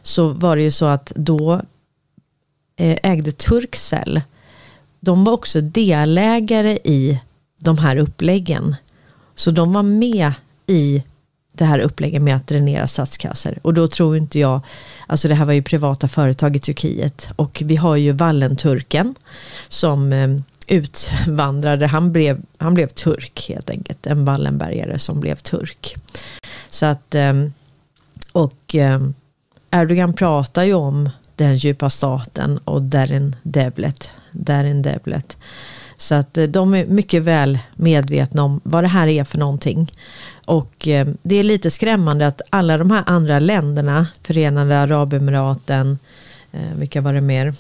så var det ju så att då eh, ägde Turkcell, de var också delägare i de här uppläggen. Så de var med i det här upplägget med att dränera statskassor. Och då tror inte jag, alltså det här var ju privata företag i Turkiet och vi har ju Wallenturken som ehm, utvandrade, han blev, han blev turk helt enkelt, en Wallenbergare som blev turk. Så att, ehm, och ehm, Erdogan pratar ju om den djupa staten och Darin Devlet, Darin Devlet. Så att eh, de är mycket väl medvetna om vad det här är för någonting. Och eh, det är lite skrämmande att alla de här andra länderna, Förenade Arabemiraten, eh, vilka var det mer?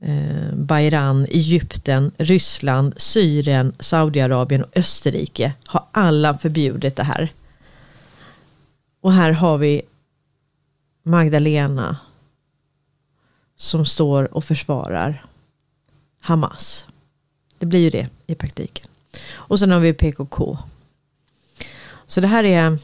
Eh, Bayran, Egypten, Ryssland, Syrien, Saudiarabien och Österrike har alla förbjudit det här. Och här har vi Magdalena som står och försvarar Hamas. Det blir ju det i praktiken. Och sen har vi PKK. Så det här är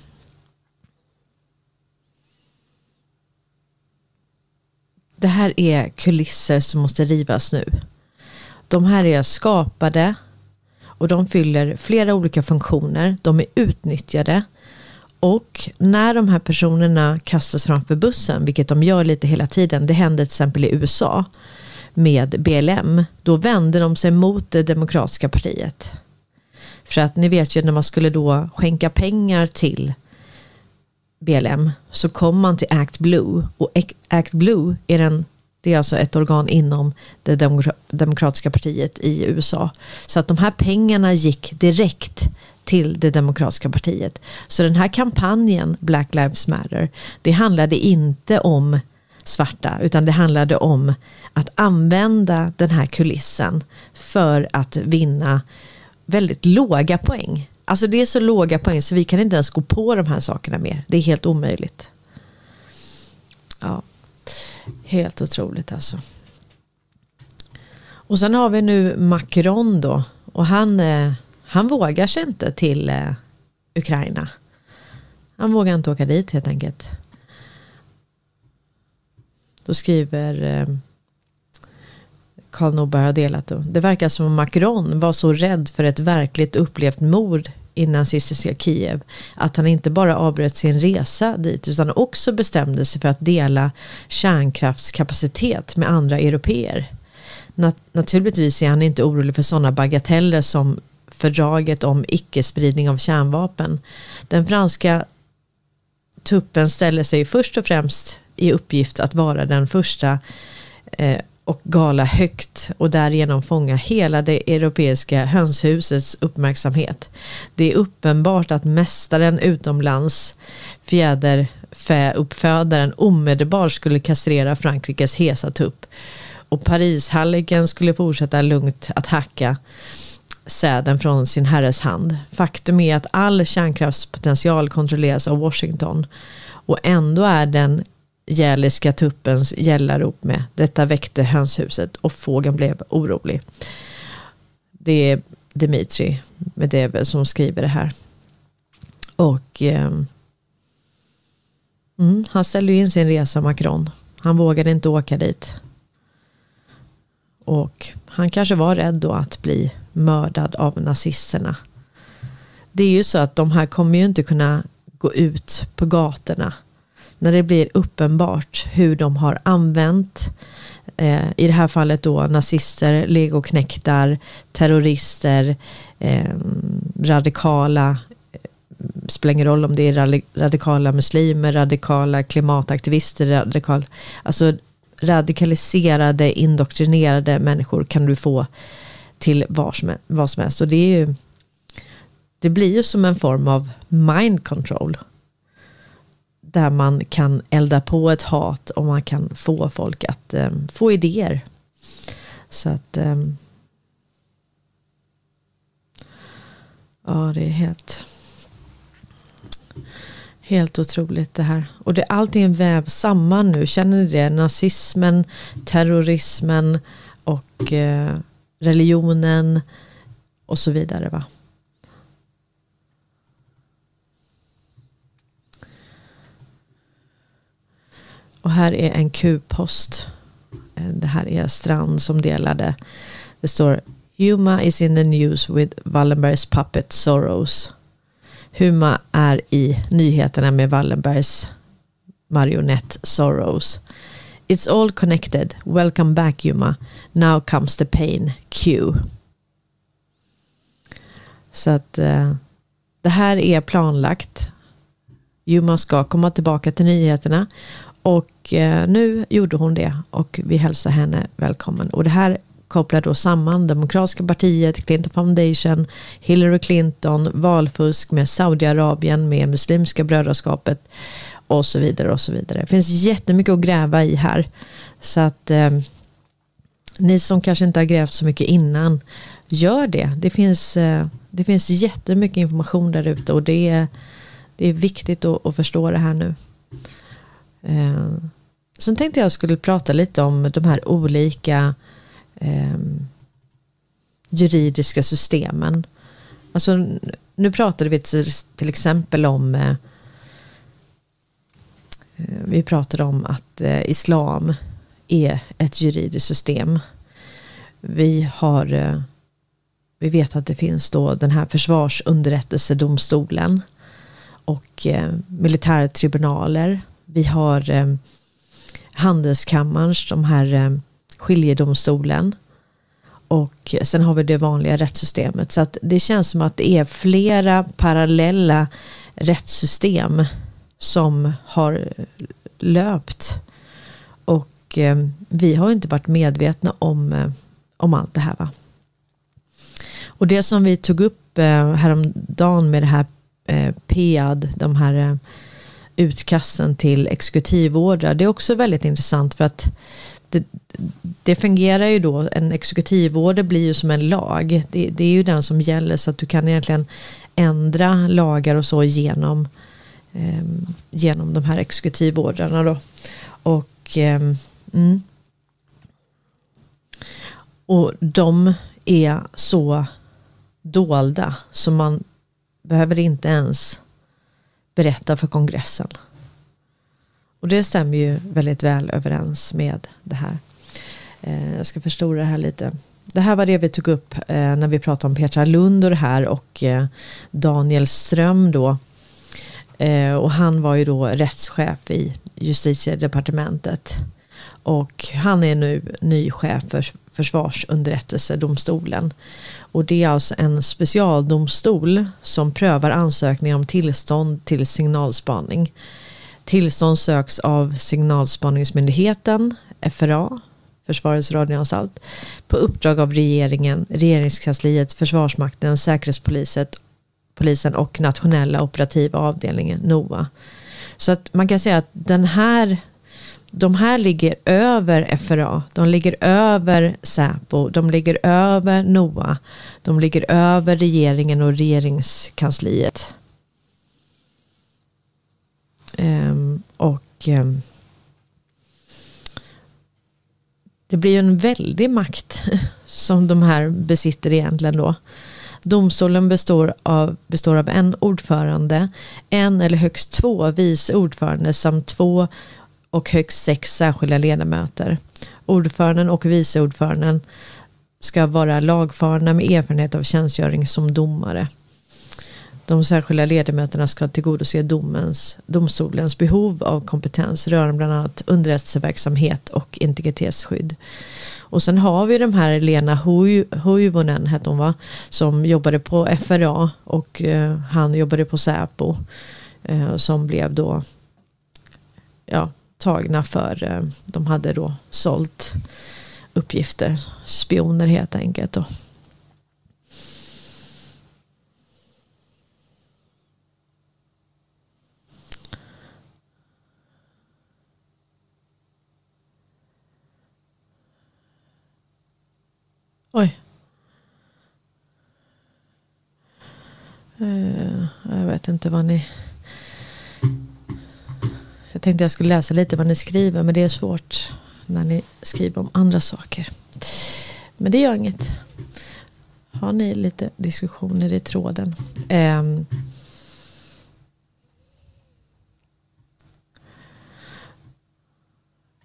Det här är kulisser som måste rivas nu. De här är skapade och de fyller flera olika funktioner. De är utnyttjade. Och när de här personerna kastas framför bussen, vilket de gör lite hela tiden, det hände till exempel i USA med BLM, då vände de sig mot det demokratiska partiet. För att ni vet ju när man skulle då skänka pengar till BLM så kom man till Act Blue och Act Blue är, den det är alltså ett organ inom det demokratiska partiet i USA. Så att de här pengarna gick direkt till det demokratiska partiet. Så den här kampanjen Black Lives Matter, det handlade inte om svarta, utan det handlade om att använda den här kulissen för att vinna väldigt låga poäng. Alltså det är så låga poäng så vi kan inte ens gå på de här sakerna mer. Det är helt omöjligt. Ja, helt otroligt alltså. Och sen har vi nu Macron då. Och han, eh, han vågar sig inte till eh, Ukraina. Han vågar inte åka dit helt enkelt. Då skriver eh, Karl Norberg har delat. Då. Det verkar som om Macron var så rädd för ett verkligt upplevt mord i nazistiska Kiev att han inte bara avbröt sin resa dit utan också bestämde sig för att dela kärnkraftskapacitet med andra europeer. Nat naturligtvis är han inte orolig för sådana bagateller som fördraget om icke-spridning av kärnvapen. Den franska tuppen ställer sig först och främst i uppgift att vara den första eh, och gala högt och därigenom fånga hela det europeiska hönshusets uppmärksamhet. Det är uppenbart att mästaren utomlands, fjäderfäuppfödaren, omedelbart skulle kastrera Frankrikes hesa tupp och Parishalliken skulle fortsätta lugnt att hacka säden från sin herres hand. Faktum är att all kärnkraftspotential kontrolleras av Washington och ändå är den gäliska tuppens gällarop med. Detta väckte hönshuset och fågeln blev orolig. Det är Dimitri Medeve som skriver det här. Och eh, mm, han ställde in sin resa Macron. Han vågade inte åka dit. Och han kanske var rädd då att bli mördad av nazisterna. Det är ju så att de här kommer ju inte kunna gå ut på gatorna när det blir uppenbart hur de har använt eh, i det här fallet då nazister, legoknektar, terrorister, eh, radikala det spelar ingen roll om det är radikala muslimer, radikala klimataktivister, radikal, alltså radikaliserade, indoktrinerade människor kan du få till vad som, vad som helst. Och det, är ju, det blir ju som en form av mind control där man kan elda på ett hat och man kan få folk att eh, få idéer. Så att eh, Ja, det är helt Helt otroligt det här. Och det, allting vävs samman nu. Känner ni det? Nazismen, terrorismen och eh, religionen och så vidare. va? Och här är en Q-post. Eh, det här är Strand som delade. Det står Huma is in the news with Wallenbergs puppet Soros. Huma är i nyheterna med Wallenbergs marionett Soros. It's all connected. Welcome back Huma. Now comes the pain. Q. Så att eh, det här är planlagt. Juma ska komma tillbaka till nyheterna och eh, nu gjorde hon det och vi hälsar henne välkommen. Och det här kopplar då samman Demokratiska partiet, Clinton Foundation, Hillary Clinton, valfusk med Saudiarabien, med Muslimska brödraskapet och så vidare och så vidare. Det finns jättemycket att gräva i här. Så att eh, ni som kanske inte har grävt så mycket innan, gör det. Det finns, eh, det finns jättemycket information där ute och det är, det är viktigt att, att förstå det här nu. Eh, sen tänkte jag skulle prata lite om de här olika eh, juridiska systemen. Alltså, nu pratade vi till, till exempel om eh, eh, vi pratade om att eh, islam är ett juridiskt system. Vi har eh, vi vet att det finns då den här försvarsunderrättelsedomstolen och eh, militärtribunaler vi har eh, Handelskammarens, de här eh, skiljedomstolen. och sen har vi det vanliga rättssystemet. Så att det känns som att det är flera parallella rättssystem som har löpt. Och eh, vi har inte varit medvetna om, eh, om allt det här. Va? Och det som vi tog upp eh, häromdagen med det här eh, PEAD, de här eh, utkasten till exekutivordrar, det är också väldigt intressant för att det, det, fungerar ju då, en exekutivorder blir ju som en lag. Det, det, är ju den som gäller så att du kan egentligen ändra lagar och så genom, eh, genom de här exekutivordrarna då. Och, eh, mm. och de är så dolda så man behöver inte ens berätta för kongressen. Och det stämmer ju väldigt väl överens med det här. Eh, jag ska förstora det här lite. Det här var det vi tog upp eh, när vi pratade om Petra Lund och det här och eh, Daniel Ström då. Eh, och han var ju då rättschef i justitiedepartementet. Och han är nu ny chef för Försvarsunderrättelsedomstolen. Och det är alltså en specialdomstol som prövar ansökningar om tillstånd till signalspaning. Tillstånd söks av signalspaningsmyndigheten, FRA, Försvarets radioanstalt, på uppdrag av regeringen, regeringskansliet, Försvarsmakten, Säkerhetspolisen polisen och nationella operativa avdelningen NOA. Så att man kan säga att den här de här ligger över FRA, de ligger över Säpo, de ligger över NOA, de ligger över regeringen och regeringskansliet. Um, och um, det blir ju en väldig makt som de här besitter egentligen då. Domstolen består av, består av en ordförande, en eller högst två vice ordförande samt två och högst sex särskilda ledamöter. Ordföranden och vice ordföranden ska vara lagfarna med erfarenhet av tjänstgöring som domare. De särskilda ledamöterna ska tillgodose domens, domstolens behov av kompetens rörande bland annat underrättelseverksamhet och integritetsskydd. Och sen har vi de här Lena Huivonen, hette hon va, som jobbade på FRA och eh, han jobbade på Säpo. Eh, som blev då ja, tagna för, eh, de hade då sålt uppgifter, spioner helt enkelt. Då. Oj. Eh, jag vet inte vad ni... Jag tänkte jag skulle läsa lite vad ni skriver men det är svårt när ni skriver om andra saker. Men det gör inget. Har ni lite diskussioner i tråden? Um,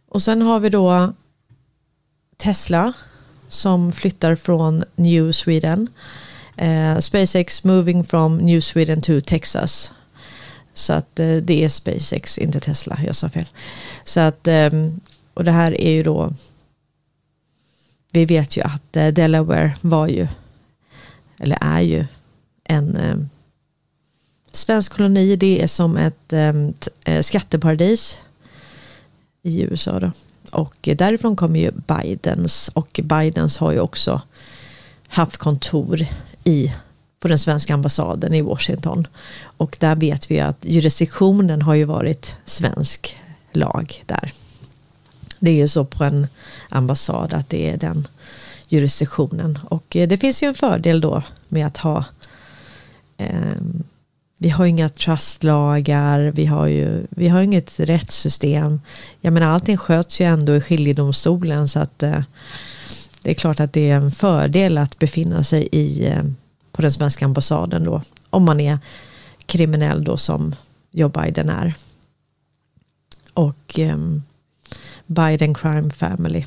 och sen har vi då Tesla som flyttar från New Sweden. Uh, SpaceX moving from New Sweden to Texas. Så att eh, det är SpaceX, inte Tesla. Jag sa fel. Så att, ehm, och det här är ju då vi vet ju att eh, Delaware var ju eller är ju en ehm, svensk koloni. Det är som ett ehm, eh, skatteparadis i USA då. Och därifrån kommer ju Bidens och Bidens har ju också haft kontor i, på den svenska ambassaden i Washington. Och där vet vi att jurisdiktionen har ju varit svensk lag där. Det är ju så på en ambassad att det är den jurisdiktionen. Och eh, det finns ju en fördel då med att ha eh, vi har inga trustlagar, vi har ju vi har inget rättssystem. Jag menar allting sköts ju ändå i skiljedomstolen så att eh, det är klart att det är en fördel att befinna sig i, eh, på den svenska ambassaden då. Om man är kriminell då som Joe Biden är. Och um, Biden Crime Family.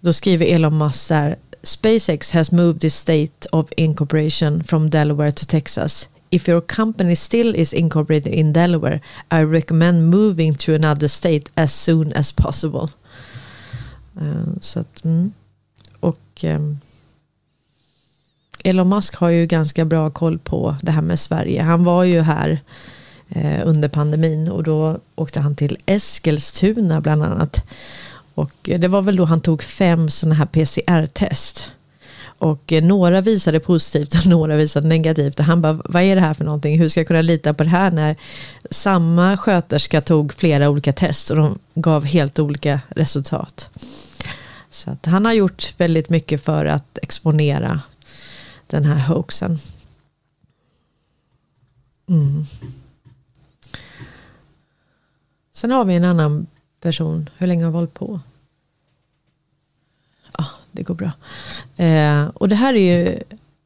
Då skriver Elon Musk här, SpaceX has moved its state of incorporation from Delaware to Texas. If your company still is incorporated in Delaware, I recommend moving to another state as soon as possible. Uh, så att, mm. Och ehm, Elon Musk har ju ganska bra koll på det här med Sverige. Han var ju här eh, under pandemin och då åkte han till Eskilstuna bland annat. Och det var väl då han tog fem sådana här PCR-test. Och eh, några visade positivt och några visade negativt. Och han bara, vad är det här för någonting? Hur ska jag kunna lita på det här när samma sköterska tog flera olika test och de gav helt olika resultat. Så att han har gjort väldigt mycket för att exponera den här hoaxen. Mm. Sen har vi en annan person. Hur länge har vi hållit på? Ja, det går bra. Eh, och det här är ju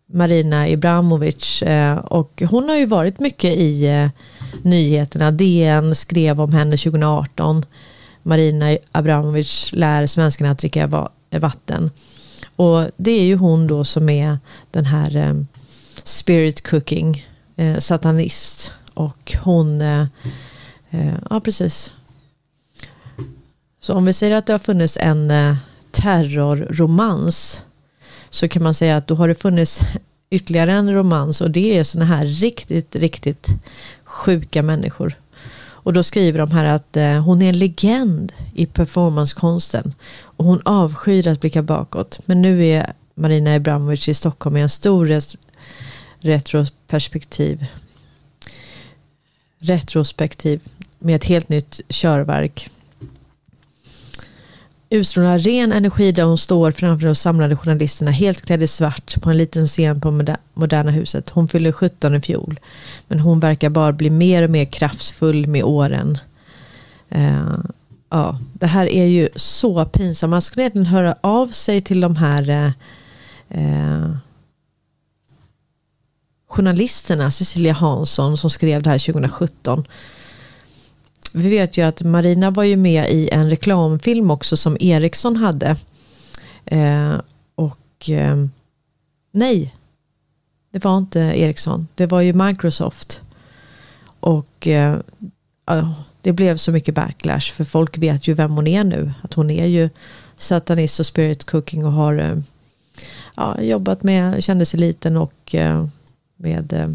Marina Ibramovic. Eh, och hon har ju varit mycket i eh, nyheterna. DN skrev om henne 2018. Marina Abramovic lär svenskarna att dricka vatten. Och det är ju hon då som är den här eh, spirit cooking, eh, satanist. Och hon, eh, eh, ja precis. Så om vi säger att det har funnits en eh, terrorromans så kan man säga att då har det funnits ytterligare en romans och det är sådana här riktigt, riktigt sjuka människor. Och då skriver de här att eh, hon är en legend i performancekonsten. Och hon avskyr att blicka bakåt. Men nu är Marina Abramovic i Stockholm i en stor res- retroperspektiv. Retrospektiv med ett helt nytt körverk utstrålar ren energi där hon står framför de samlade journalisterna helt klädd i svart på en liten scen på Moderna huset. Hon fyller 17 i fjol. Men hon verkar bara bli mer och mer kraftfull med åren. Uh, ja, det här är ju så pinsamt. Man skulle egentligen höra av sig till de här uh, journalisterna, Cecilia Hansson som skrev det här 2017 vi vet ju att Marina var ju med i en reklamfilm också som Ericsson hade. Eh, och eh, nej, det var inte Ericsson. Det var ju Microsoft. Och eh, det blev så mycket backlash. För folk vet ju vem hon är nu. Att hon är ju satanist och spirit cooking och har eh, ja, jobbat med kändiseliten och eh, med eh,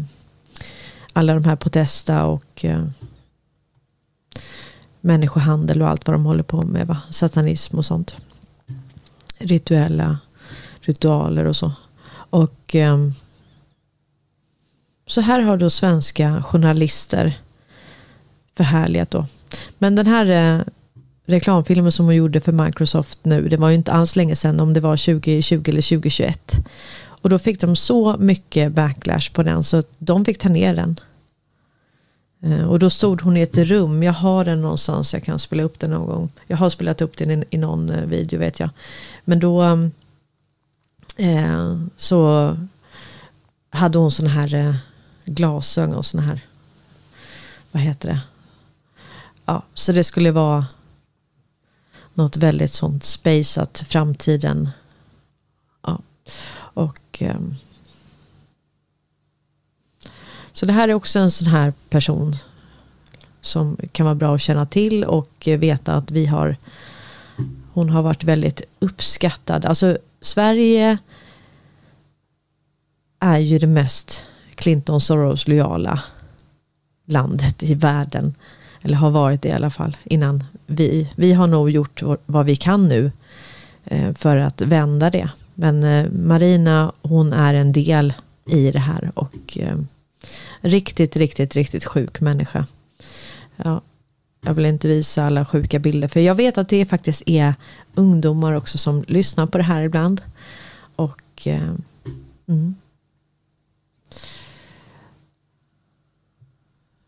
alla de här protesta och eh, människohandel och allt vad de håller på med. Va? Satanism och sånt. Rituella ritualer och så. Och eh, så här har då svenska journalister förhärligat då. Men den här eh, reklamfilmen som hon gjorde för Microsoft nu, det var ju inte alls länge sedan, om det var 2020 eller 2021. Och då fick de så mycket backlash på den så de fick ta ner den. Eh, och då stod hon i ett rum. Jag har den någonstans. Jag kan spela upp den någon gång. Jag har spelat upp den i, i någon eh, video vet jag. Men då eh, så hade hon sådana här eh, glasögon och sådana här. Vad heter det? Ja, så det skulle vara något väldigt sånt spaceat framtiden. Ja, och eh, så det här är också en sån här person som kan vara bra att känna till och veta att vi har hon har varit väldigt uppskattad. Alltså Sverige är ju det mest Clinton Soros lojala landet i världen. Eller har varit det i alla fall innan vi. Vi har nog gjort vad vi kan nu eh, för att vända det. Men eh, Marina hon är en del i det här och eh, Riktigt, riktigt, riktigt sjuk människa. Ja, jag vill inte visa alla sjuka bilder. För jag vet att det faktiskt är ungdomar också som lyssnar på det här ibland. Och eh, mm.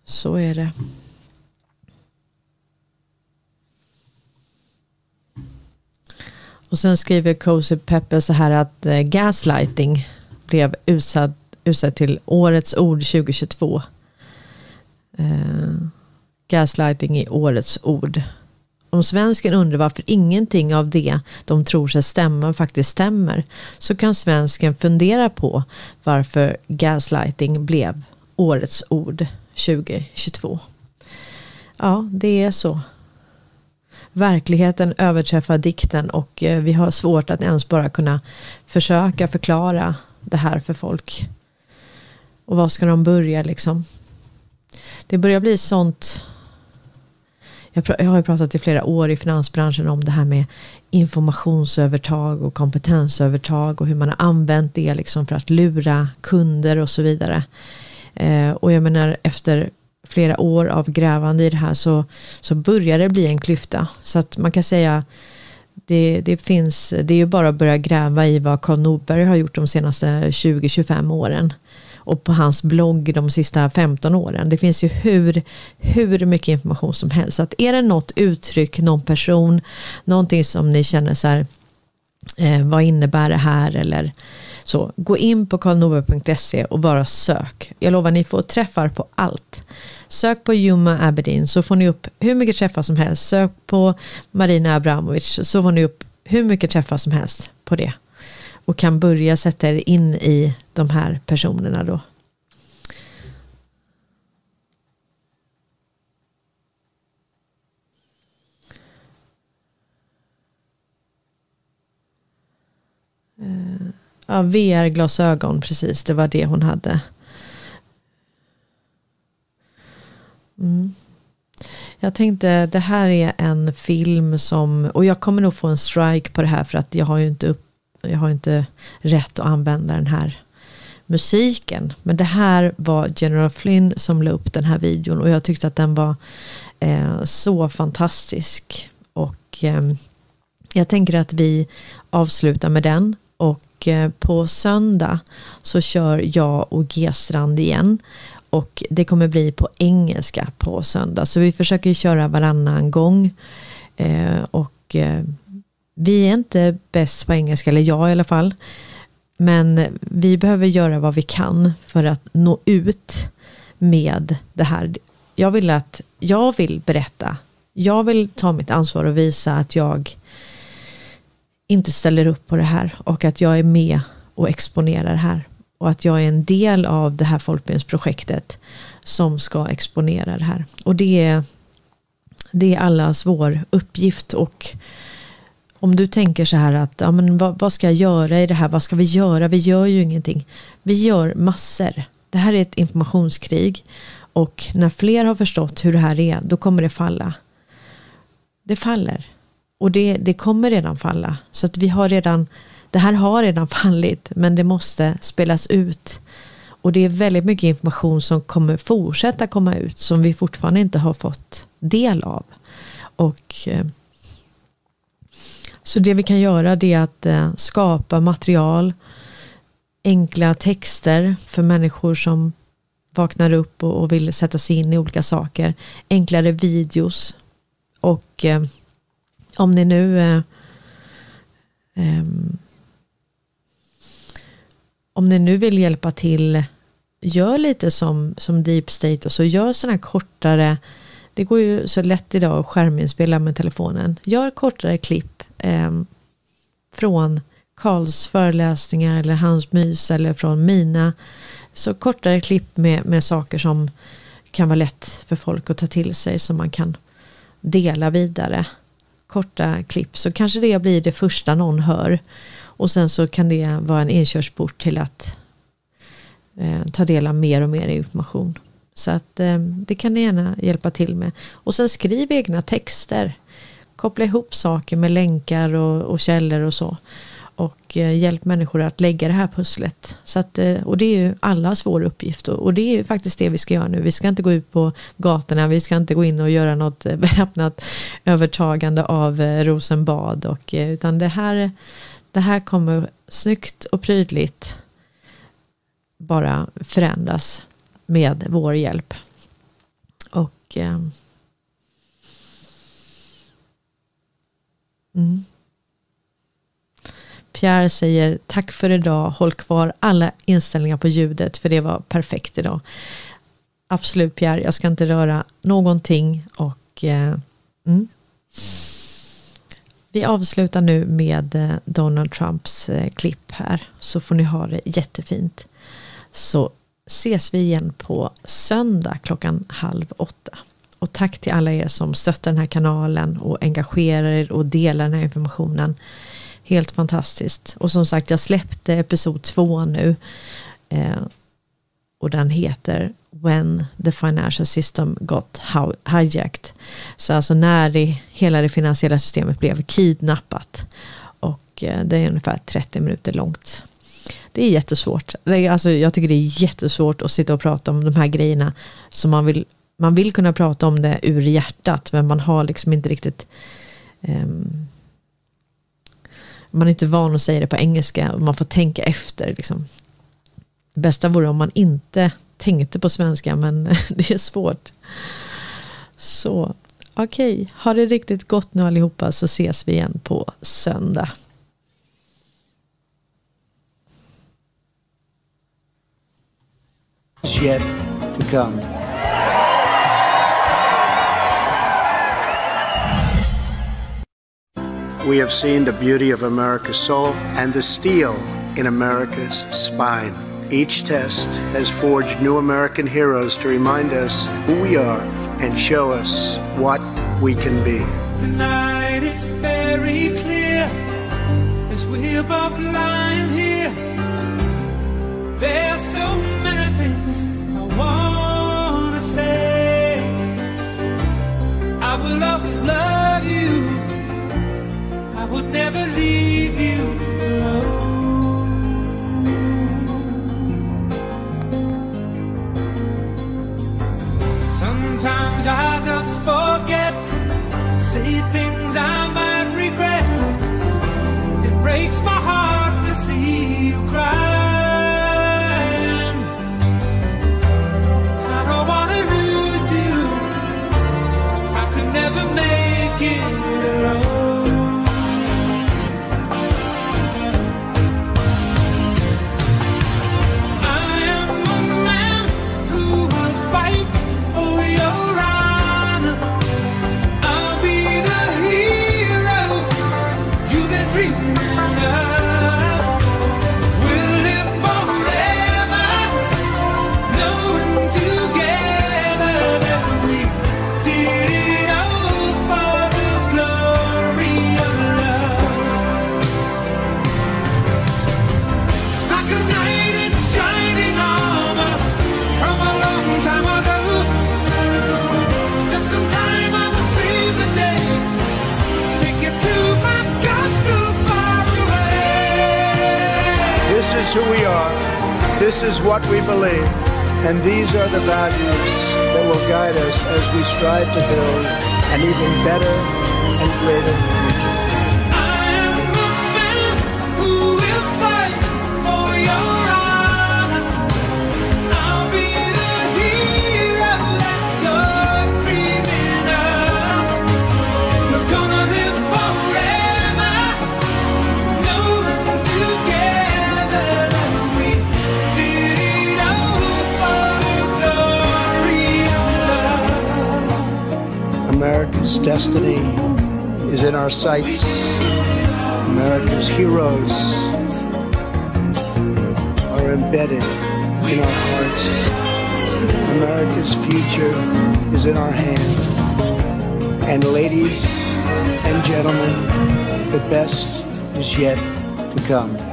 Så är det. Och sen skriver Cozy Pepper så här att eh, gaslighting blev utsatt utsedd till Årets ord 2022. Eh, gaslighting är Årets ord. Om svensken undrar varför ingenting av det de tror sig stämma faktiskt stämmer så kan svensken fundera på varför gaslighting blev Årets ord 2022. Ja, det är så. verkligheten överträffar dikten och eh, vi har svårt att ens bara kunna försöka förklara det här för folk. Och var ska de börja liksom? Det börjar bli sånt jag, har ju pratat i flera år i finansbranschen om det här med informationsövertag och kompetensövertag och hur man har använt det liksom för att lura kunder och så vidare. Eh, och jag menar efter flera år av grävande i det här så, så börjar det bli en klyfta. Så att man kan säga det, det finns, det är ju bara att börja gräva i vad Karl Norberg har gjort de senaste 20-25 åren och på hans blogg de sista 15 åren. Det finns ju hur, hur mycket information som helst. Så att är det något uttryck, någon person, någonting som ni känner så här, eh, vad innebär det här eller så, gå in på karlnorberg.se och bara sök. Jag lovar, ni får träffar på allt. Sök på Juma Aberdeen så får ni upp hur mycket träffar som helst. Sök på Marina Abramovic så får ni upp hur mycket träffar som helst på det och kan börja sätta er in i de här personerna då. Eh, ja, VR-glasögon, precis. Det var det hon hade. Mm. Jag tänkte det här är en film som, och jag kommer nog få en strike på det här för att jag har ju inte upp jag har inte rätt att använda den här musiken. Men det här var General Flynn som la upp den här videon och jag tyckte att den var eh, så fantastisk. Och eh, jag tänker att vi avslutar med den och eh, på söndag så kör jag och G-strand igen. Och det kommer bli på engelska på söndag. Så vi försöker köra varannan gång. Eh, och eh, vi är inte bäst på engelska, eller jag i alla fall. Men vi behöver göra vad vi kan för att nå ut med det här. Jag vill att jag vill berätta. Jag vill ta mitt ansvar och visa att jag inte ställer upp på det här och att jag är med och exponerar det här. Och att jag är en del av det här folkbildningsprojektet som ska exponera det här. Och det är, det är allas vår uppgift och om du tänker så här att ja, men vad, vad, ska jag göra i det här? Vad ska vi göra? Vi gör ju ingenting. Vi gör massor. Det här är ett informationskrig och när fler har förstått hur det här är då kommer det falla. Det faller och det, det kommer redan falla så att vi har redan det här har redan fallit men det måste spelas ut och det är väldigt mycket information som kommer fortsätta komma ut som vi fortfarande inte har fått del av. Och eh, så det vi kan göra det är att eh, skapa material, enkla texter för människor som vaknar upp och, vill sätta sig in i olika saker. Enklare videos. Och eh, om ni nu eh, ehm, om ni nu vill hjälpa till, gör lite som, som Deep State och så gör sådana här kortare, det går ju så lätt idag att skärminspela med telefonen. Gör kortare klipp eh, från Karls föreläsningar eller hans mys eller från mina. Så kortare klipp med, med saker som kan vara lätt för folk att ta till sig som man kan dela vidare. Korta klipp så kanske det blir det första någon hör. Och sen så kan det vara en inkörsport till att eh, ta del av mer och mer information. Så att eh, det kan ni gärna hjälpa till med. Och sen skriv egna texter koppla ihop saker med länkar och, och källor och så. Och eh, hjälp människor att lägga det här pusslet. Så att, eh, och det är ju allas vår uppgift och, och det är ju faktiskt det vi ska göra nu. Vi ska inte gå ut på gatorna, vi ska inte gå in och göra något eh, väpnat övertagande av eh, Rosenbad. Och, eh, utan det här, det här kommer snyggt och prydligt bara förändras med vår hjälp. Och eh, Mm. Pierre säger tack för idag. Håll kvar alla inställningar på ljudet för det var perfekt idag. Absolut Pierre, jag ska inte röra någonting och eh, mm. Vi avslutar nu med eh, Donald Trumps eh, klipp här så får ni ha det jättefint. Så ses vi igen på söndag klockan halv åtta. Och tack till alla er som stöttar den här kanalen och engagerar er och delar den här informationen. Helt fantastiskt. Och som sagt, jag släppte episod två nu. Eh, och den heter When the financial system got hijacked. Så alltså när det, hela det finansiella systemet blev kidnappat. Och eh, det är ungefär 30 minuter långt. Det är jättesvårt. Alltså, jag tycker det är jättesvårt att sitta och prata om de här grejerna. som man vill, man vill kunna prata om det ur hjärtat. Men man har liksom inte riktigt um, man är inte van att säga det på engelska och man får tänka efter. Liksom. Det bästa vore om man inte tänkte på svenska men det är svårt. Så okej, okay. ha det riktigt gott nu allihopa så ses vi igen på söndag. Yet to come. We have seen the beauty of America's soul and the steel in America's spine. Each test has forged new American heroes to remind us who we are and show us what we can be. Tonight it's very clear as we're both lying here. There's so many things I wanna say. I will always love you. Sometimes I just forget, say things I might regret. It breaks my heart to see you crying. I don't wanna lose you. I could never make it what we believe. And these are the values that will guide us as we strive to build an even better and greater destiny is in our sights. America's heroes are embedded in our hearts. America's future is in our hands. And ladies and gentlemen, the best is yet to come.